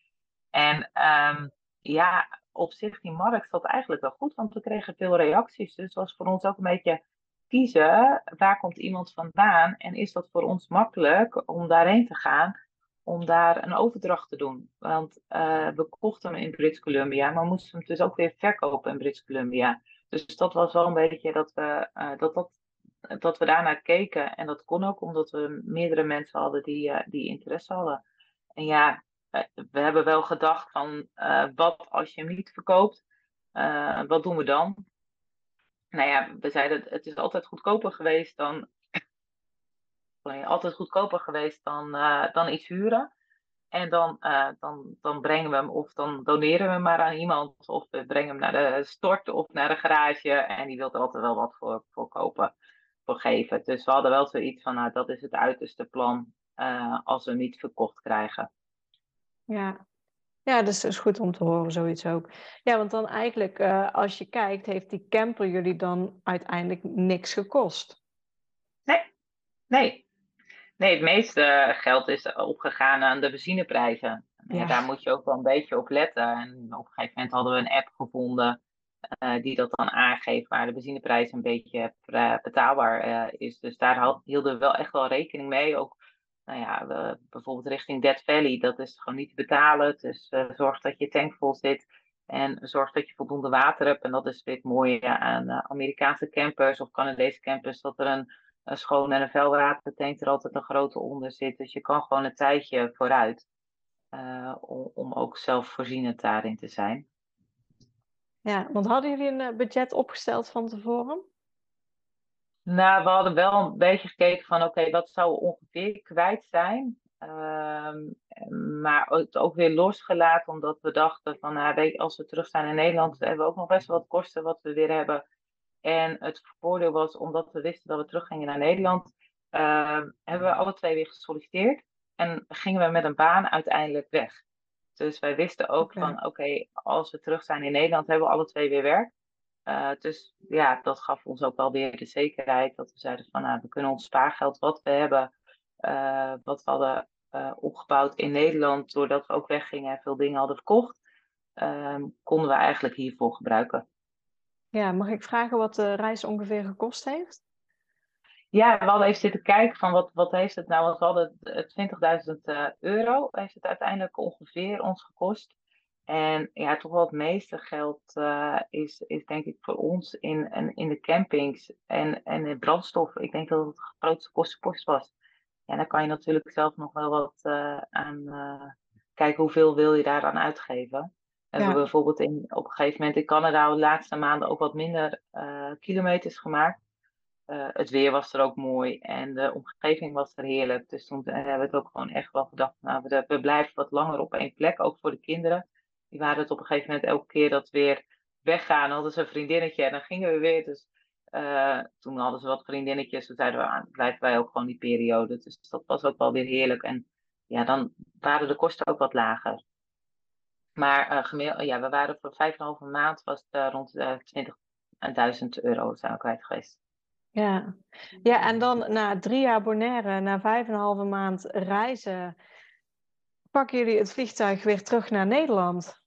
[SPEAKER 2] En um, ja, op zich, die markt zat eigenlijk wel goed, want we kregen veel reacties. Dus het was voor ons ook een beetje kiezen, waar komt iemand vandaan? En is dat voor ons makkelijk om daarheen te gaan? om daar een overdracht te doen. Want uh, we kochten hem in Brits Columbia, maar moesten hem dus ook weer verkopen in Brits Columbia. Dus dat was wel een beetje dat we, uh, dat, dat, dat we daarnaar keken. En dat kon ook omdat we meerdere mensen hadden die, uh, die interesse hadden. En ja, we hebben wel gedacht van wat als je hem niet verkoopt, wat doen we dan? Nou ja, we zeiden het is altijd goedkoper geweest dan altijd goedkoper geweest dan, dan iets huren. En dan, dan, dan brengen we hem of dan doneren we hem maar aan iemand. Of we brengen hem naar de stort of naar de garage. En die wil er altijd wel wat voor, voor kopen, voor geven. Dus we hadden wel zoiets van, nou dat is het uiterste plan als we hem niet verkocht krijgen.
[SPEAKER 1] Ja. Ja, dus is goed om te horen, zoiets ook. Ja, want dan eigenlijk, als je kijkt, heeft die camper jullie dan uiteindelijk niks gekost?
[SPEAKER 2] Nee, nee. Nee, het meeste geld is opgegaan aan de benzineprijzen. Ja. Daar moet je ook wel een beetje op letten. En op een gegeven moment hadden we een app gevonden uh, die dat dan aangeeft waar de benzineprijs een beetje betaalbaar uh, is. Dus daar hielden we wel echt wel rekening mee. Ook nou ja, we, bijvoorbeeld richting Dead Valley, dat is gewoon niet te betalen. Dus zorg dat je tank vol zit en zorg dat je voldoende water hebt. En dat is weer het mooie aan Amerikaanse campers of Canadese campers, dat er een een schoon en een vuilwatertank er altijd een grote onder zit. Dus je kan gewoon een tijdje vooruit uh, om, om ook zelfvoorzienend daarin te zijn.
[SPEAKER 1] Ja, want hadden jullie een eh, budget opgesteld van tevoren?
[SPEAKER 2] Nou, we hadden wel een beetje gekeken van oké, wat zou ongeveer kwijt zijn? Uh, maar het ook weer losgelaten, omdat we dachten van nou, weet, als we terug zijn in Nederland, hebben we ook nog best wel wat kosten wat we weer hebben en het voordeel was, omdat we wisten dat we teruggingen naar Nederland, uh, hebben we alle twee weer gesolliciteerd. En gingen we met een baan uiteindelijk weg. Dus wij wisten ook okay. van, oké, als we terug zijn in Nederland, hebben we alle twee weer werk. Uh, dus ja, dat gaf ons ook wel weer de zekerheid dat we zeiden van, nou, we kunnen ons spaargeld wat we hebben, uh, wat we hadden uh, opgebouwd in Nederland, doordat we ook weggingen en veel dingen hadden verkocht, ehm, konden we eigenlijk hiervoor gebruiken.
[SPEAKER 1] Ja, mag ik vragen wat de reis ongeveer gekost heeft?
[SPEAKER 2] Ja, we hadden even zitten kijken van wat, wat heeft het nou, want we hadden 20.000 uh, euro, heeft het uiteindelijk ongeveer ons gekost. En ja, toch wel het meeste geld uh, is, is denk ik voor ons in, in, in de campings en, en in brandstof. Ik denk dat het de grootste kostenpost was. En dan kan je natuurlijk zelf nog wel wat uh, aan kijken hoeveel wil je daar aan uitgeven. Hebben we bijvoorbeeld in, op een gegeven moment in Canada de laatste maanden ook wat minder uh, kilometers gemaakt. Uh, het weer was er ook mooi en de omgeving was er heerlijk. Dus toen hebben we het ook gewoon echt wel gedacht, nou, we, we blijven wat langer op één plek, ook voor de kinderen. Die waren het op een gegeven moment elke keer dat we weer weggaan, hadden ze een vriendinnetje en dan gingen we weer. Dus uh, toen hadden ze wat vriendinnetjes, toen zeiden we, ah, blijven wij ook gewoon die periode. Dus dat was ook wel weer heerlijk. En ja, dan waren de kosten ook wat lager. Maar uh, ja, we waren voor 5,5 maand was het uh, rond de 20.000 euro zijn we kwijt geweest.
[SPEAKER 1] Ja. ja, en dan na drie jaar Bonaire, na vijf en een halve maand reizen, pakken jullie het vliegtuig weer terug naar Nederland?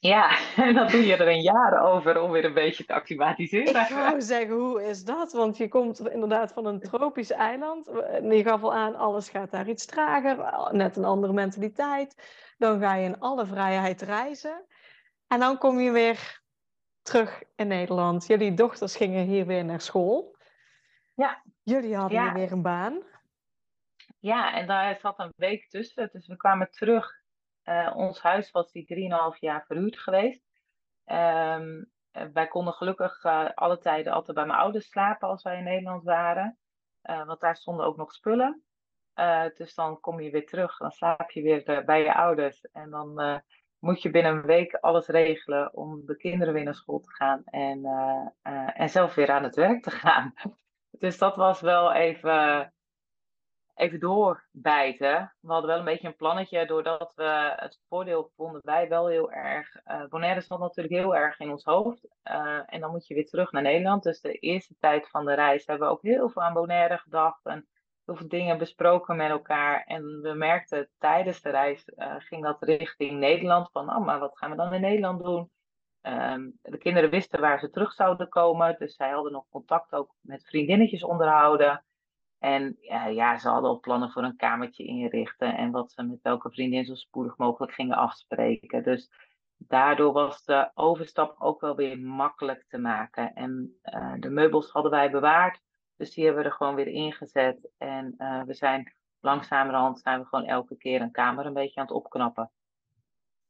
[SPEAKER 2] Ja, en dan doe je er een jaar over om weer een beetje te acclimatiseren.
[SPEAKER 1] Ik wou zeggen, hoe is dat? Want je komt inderdaad van een tropisch eiland. Je gaf al aan, alles gaat daar iets trager. Net een andere mentaliteit. Dan ga je in alle vrijheid reizen. En dan kom je weer terug in Nederland. Jullie dochters gingen hier weer naar school.
[SPEAKER 2] Ja.
[SPEAKER 1] Jullie hadden
[SPEAKER 2] Ja.
[SPEAKER 1] weer een baan.
[SPEAKER 2] Ja, en daar zat een week tussen. Dus we kwamen terug. Eh, ons huis was die 3,5 jaar verhuurd geweest. Ehm, eh, wij konden gelukkig eh, alle tijden altijd bij mijn ouders slapen als wij in Nederland waren. Want daar stonden ook nog spullen. Dus dan kom je weer terug, dan slaap je weer bij je ouders. En dan moet je binnen een week alles regelen om de kinderen weer naar school te gaan en, en zelf weer aan het werk te gaan. Dus dat was wel even, even doorbijten. We hadden wel een beetje een plannetje, doordat we het voordeel vonden wij wel heel erg. eh Bonaire zat natuurlijk heel erg in ons hoofd. Eh, en dan moet je weer terug naar Nederland. Dus de eerste tijd van de reis hebben we ook heel veel aan Bonaire gedacht. En heel veel dingen besproken met elkaar. En we merkten tijdens de reis eh, ging dat richting Nederland. Van, oh, maar wat gaan we dan in Nederland doen? Ehm, de kinderen wisten waar ze terug zouden komen. Dus zij hadden nog contact ook met vriendinnetjes onderhouden. En ja, ja, ze hadden al plannen voor een kamertje inrichten. En wat ze met welke vriendin zo spoedig mogelijk gingen afspreken. Dus daardoor was de overstap ook wel weer makkelijk te maken. En eh, de meubels hadden wij bewaard. Dus die hebben we er gewoon weer ingezet. En eh, we zijn langzamerhand zijn we gewoon elke keer een kamer een beetje aan het opknappen.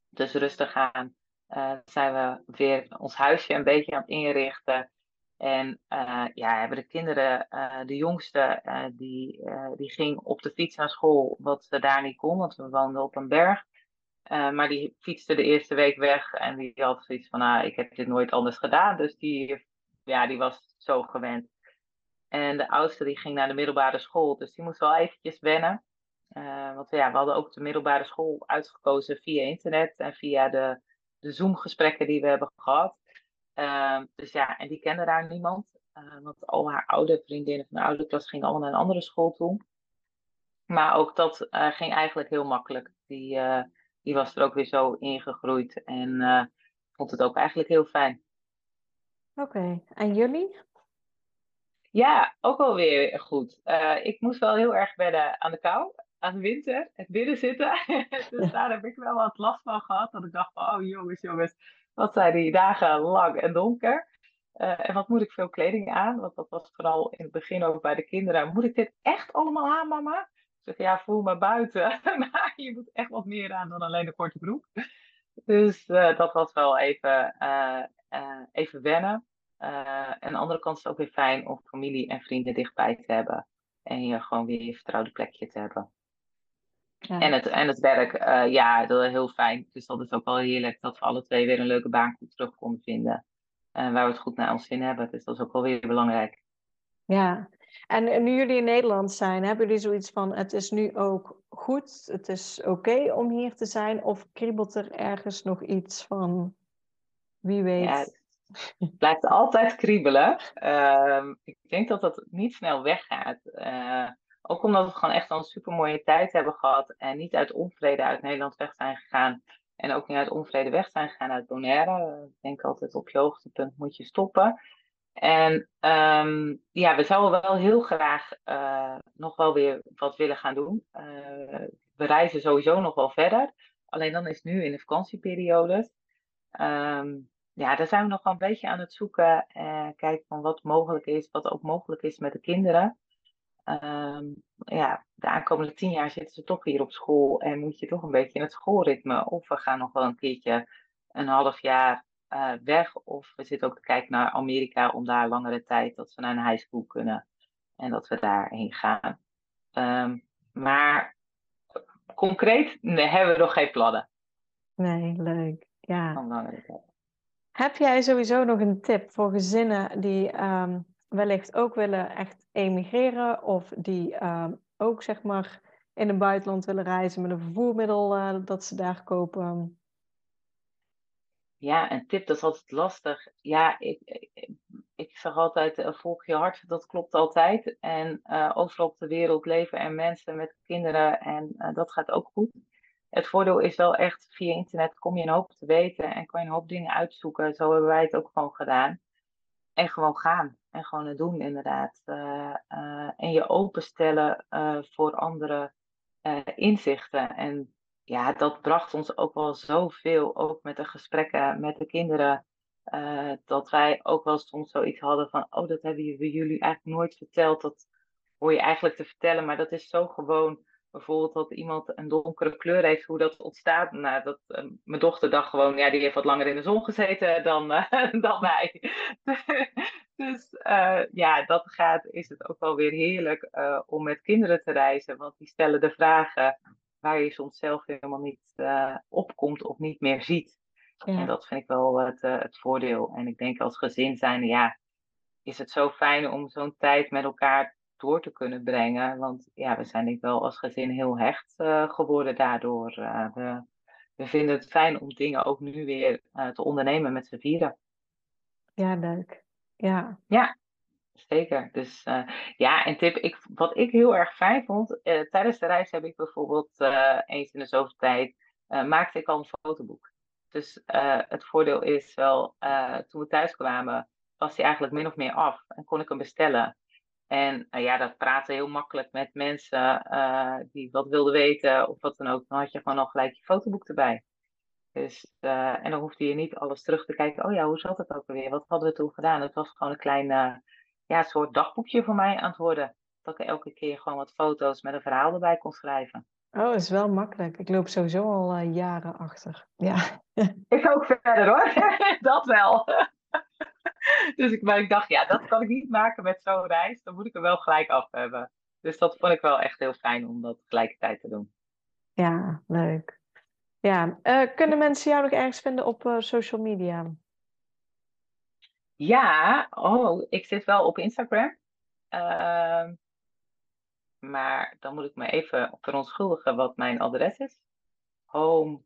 [SPEAKER 2] Dus rustig aan eh, zijn we weer ons huisje een beetje aan het inrichten. En eh, ja, hebben de kinderen, eh, de jongste, eh, die, die ging op de fiets naar school, wat ze daar niet kon, want we woonden op een berg. Maar die fietste de eerste week weg en die had zoiets van, ah, ik heb dit nooit anders gedaan. Dus die, ja, die was zo gewend. En de oudste die ging naar de middelbare school, dus die moest wel eventjes wennen. Want ja, we hadden ook de middelbare school uitgekozen via internet en via de, de Zoom-gesprekken die we hebben gehad. Ehm, dus ja, en die kende daar niemand. Eh, want al haar oude vriendinnen van de oude klas gingen allemaal naar een andere school toe. Maar ook dat eh, ging eigenlijk heel makkelijk. Die, eh, die was er ook weer zo ingegroeid en vond het ook eigenlijk heel fijn.
[SPEAKER 1] Oké, en jullie?
[SPEAKER 2] Ja, ook wel weer goed. Ik moest wel heel erg wennen aan de kou, aan de winter, het binnen zitten. dus daar heb ik wel wat last van gehad. Dat ik dacht van, oh jongens, jongens, wat zijn die dagen lang en donker. Eh, en wat moet ik veel kleding aan? Want dat was vooral in het begin ook bij de kinderen. Moet ik dit echt allemaal aan, mama? Ik zeg, ja, voel me buiten. maar je moet echt wat meer aan dan alleen een korte broek. Dus eh, dat was wel even, eh, even wennen. Aan de andere kant is het ook weer fijn om familie en vrienden dichtbij te hebben. En je gewoon weer je vertrouwde plekje te hebben.
[SPEAKER 1] Ja.
[SPEAKER 2] En, het, en het werk, uh, ja, dat is heel fijn. Dus dat is ook wel heerlijk dat we alle twee weer een leuke baan terug konden vinden. Uh, waar we het goed naar ons zin hebben. Dus dat is ook wel weer belangrijk.
[SPEAKER 1] Ja, en nu jullie in Nederland zijn, hebben jullie zoiets van: het is nu ook goed, het is oké okay om hier te zijn? Of kriebelt er ergens nog iets van wie weet?
[SPEAKER 2] Ja, het blijft altijd kriebelen. Uh, ik denk dat dat niet snel weggaat. Uh, ook omdat we gewoon echt al een super mooie tijd hebben gehad. En niet uit onvrede uit Nederland weg zijn gegaan. En ook niet uit onvrede weg zijn gegaan uit Bonaire. Ik denk altijd op je hoogtepunt moet je stoppen. En um, ja, we zouden wel heel graag uh, nog wel weer wat willen gaan doen. Uh, we reizen sowieso nog wel verder. Alleen dan is nu in de vakantieperiode. Um, ja, daar zijn we nog wel een beetje aan het zoeken. Uh, kijken van wat mogelijk is, wat ook mogelijk is met de kinderen. Um, ja, de aankomende tien jaar zitten ze toch hier op school en moet je toch een beetje in het schoolritme. Of we gaan nog wel een keertje een half jaar uh, weg. Of we zitten ook te kijken naar Amerika om daar langere tijd dat ze naar een high school kunnen. En dat we daarheen gaan. Um, maar concreet nee, hebben we nog geen plannen.
[SPEAKER 1] Nee, leuk. Ja. Heb jij sowieso nog een tip voor gezinnen die um, wellicht ook willen echt emigreren of die um, ook zeg maar in het buitenland willen reizen met een vervoermiddel uh, dat ze daar kopen?
[SPEAKER 2] Ja, een tip dat is altijd lastig. Ja, ik, ik, ik zeg altijd, uh, volg je hart, dat klopt altijd. En uh, overal op de wereld leven er mensen met kinderen en dat gaat ook goed. het voordeel is wel echt, via internet kom je een hoop te weten en kan je een hoop dingen uitzoeken. Zo hebben wij het ook gewoon gedaan. En gewoon gaan. En gewoon het doen, inderdaad. Uh, uh, en je openstellen uh, voor andere inzichten. En ja, dat bracht ons ook wel zoveel. Ook met de gesprekken met de kinderen. dat wij ook wel soms zoiets hadden van: Oh, dat hebben jullie eigenlijk nooit verteld. Dat hoor je eigenlijk te vertellen. Maar dat is zo gewoon bijvoorbeeld dat iemand een donkere kleur heeft, hoe dat ontstaat. Nou, dat, mijn dochter dacht gewoon, ja, die heeft wat langer in de zon gezeten dan, uh, dan wij. Dus uh, ja, dat gaat, is het ook wel weer heerlijk om met kinderen te reizen. Want die stellen de vragen waar je soms zelf helemaal niet opkomt of niet meer ziet. Ja. En dat vind ik wel het, het voordeel. En ik denk als gezin zijn, ja, is het zo fijn om zo'n tijd met elkaar door te kunnen brengen. Want ja, we zijn denk ik wel als gezin heel hecht uh, geworden daardoor. Uh, we, we, vinden het fijn om dingen ook nu weer uh, te ondernemen met z'n vieren.
[SPEAKER 1] Ja, leuk. Ja.
[SPEAKER 2] Ja, zeker. Dus ja, en tip, ik, wat ik heel erg fijn vond, tijdens de reis heb ik bijvoorbeeld eens in de zoveel tijd, maakte ik al een fotoboek. Dus het voordeel is wel, toen we thuis kwamen, was hij eigenlijk min of meer af en kon ik hem bestellen. En ja, dat praten heel makkelijk met mensen die wat wilden weten of wat dan ook. Dan had je gewoon al gelijk je fotoboek erbij. Dus, uh, en dan hoefde je niet alles terug te kijken. Oh ja, hoe zat het ook alweer? Wat hadden we toen gedaan? Het was gewoon een klein ja, soort dagboekje voor mij aan het worden. Dat ik elke keer gewoon wat foto's met een verhaal erbij kon schrijven.
[SPEAKER 1] Oh, dat is wel makkelijk. Ik loop sowieso al jaren achter. Ja.
[SPEAKER 2] ik ook verder hoor. dat wel. dus ik, maar ik dacht, ja, dat kan ik niet maken met zo'n reis. Dan moet ik er wel gelijk af hebben. Dus dat vond ik wel echt heel fijn om dat tegelijkertijd te doen.
[SPEAKER 1] Ja, leuk. Ja, uh, kunnen mensen jou nog ergens vinden op uh, social media?
[SPEAKER 2] Ja, oh, ik zit wel op Instagram. Uh, maar dan moet ik me even verontschuldigen wat mijn adres is. Home.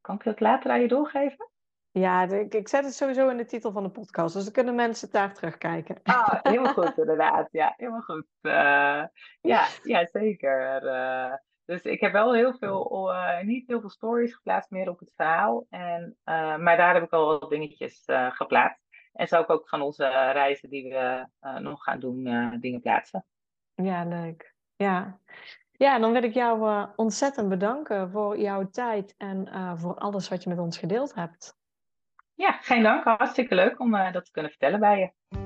[SPEAKER 2] Kan ik het later aan je doorgeven?
[SPEAKER 1] Ja, ik, ik zet het sowieso in de titel van de podcast, dus dan kunnen mensen daar terugkijken.
[SPEAKER 2] Ah, helemaal goed inderdaad. Ja, helemaal goed. Uh, ja, ja, zeker. Dus ik heb wel heel veel, uh, niet heel veel stories geplaatst meer op het verhaal. En, maar daar heb ik al wat dingetjes geplaatst. En zou ik ook van onze reizen die we nog gaan doen, dingen plaatsen.
[SPEAKER 1] Ja, leuk. Ja. Ja, dan wil ik jou ontzettend bedanken voor jouw tijd en voor alles wat je met ons gedeeld hebt.
[SPEAKER 2] Ja, geen dank. Hartstikke leuk om dat te kunnen vertellen bij je.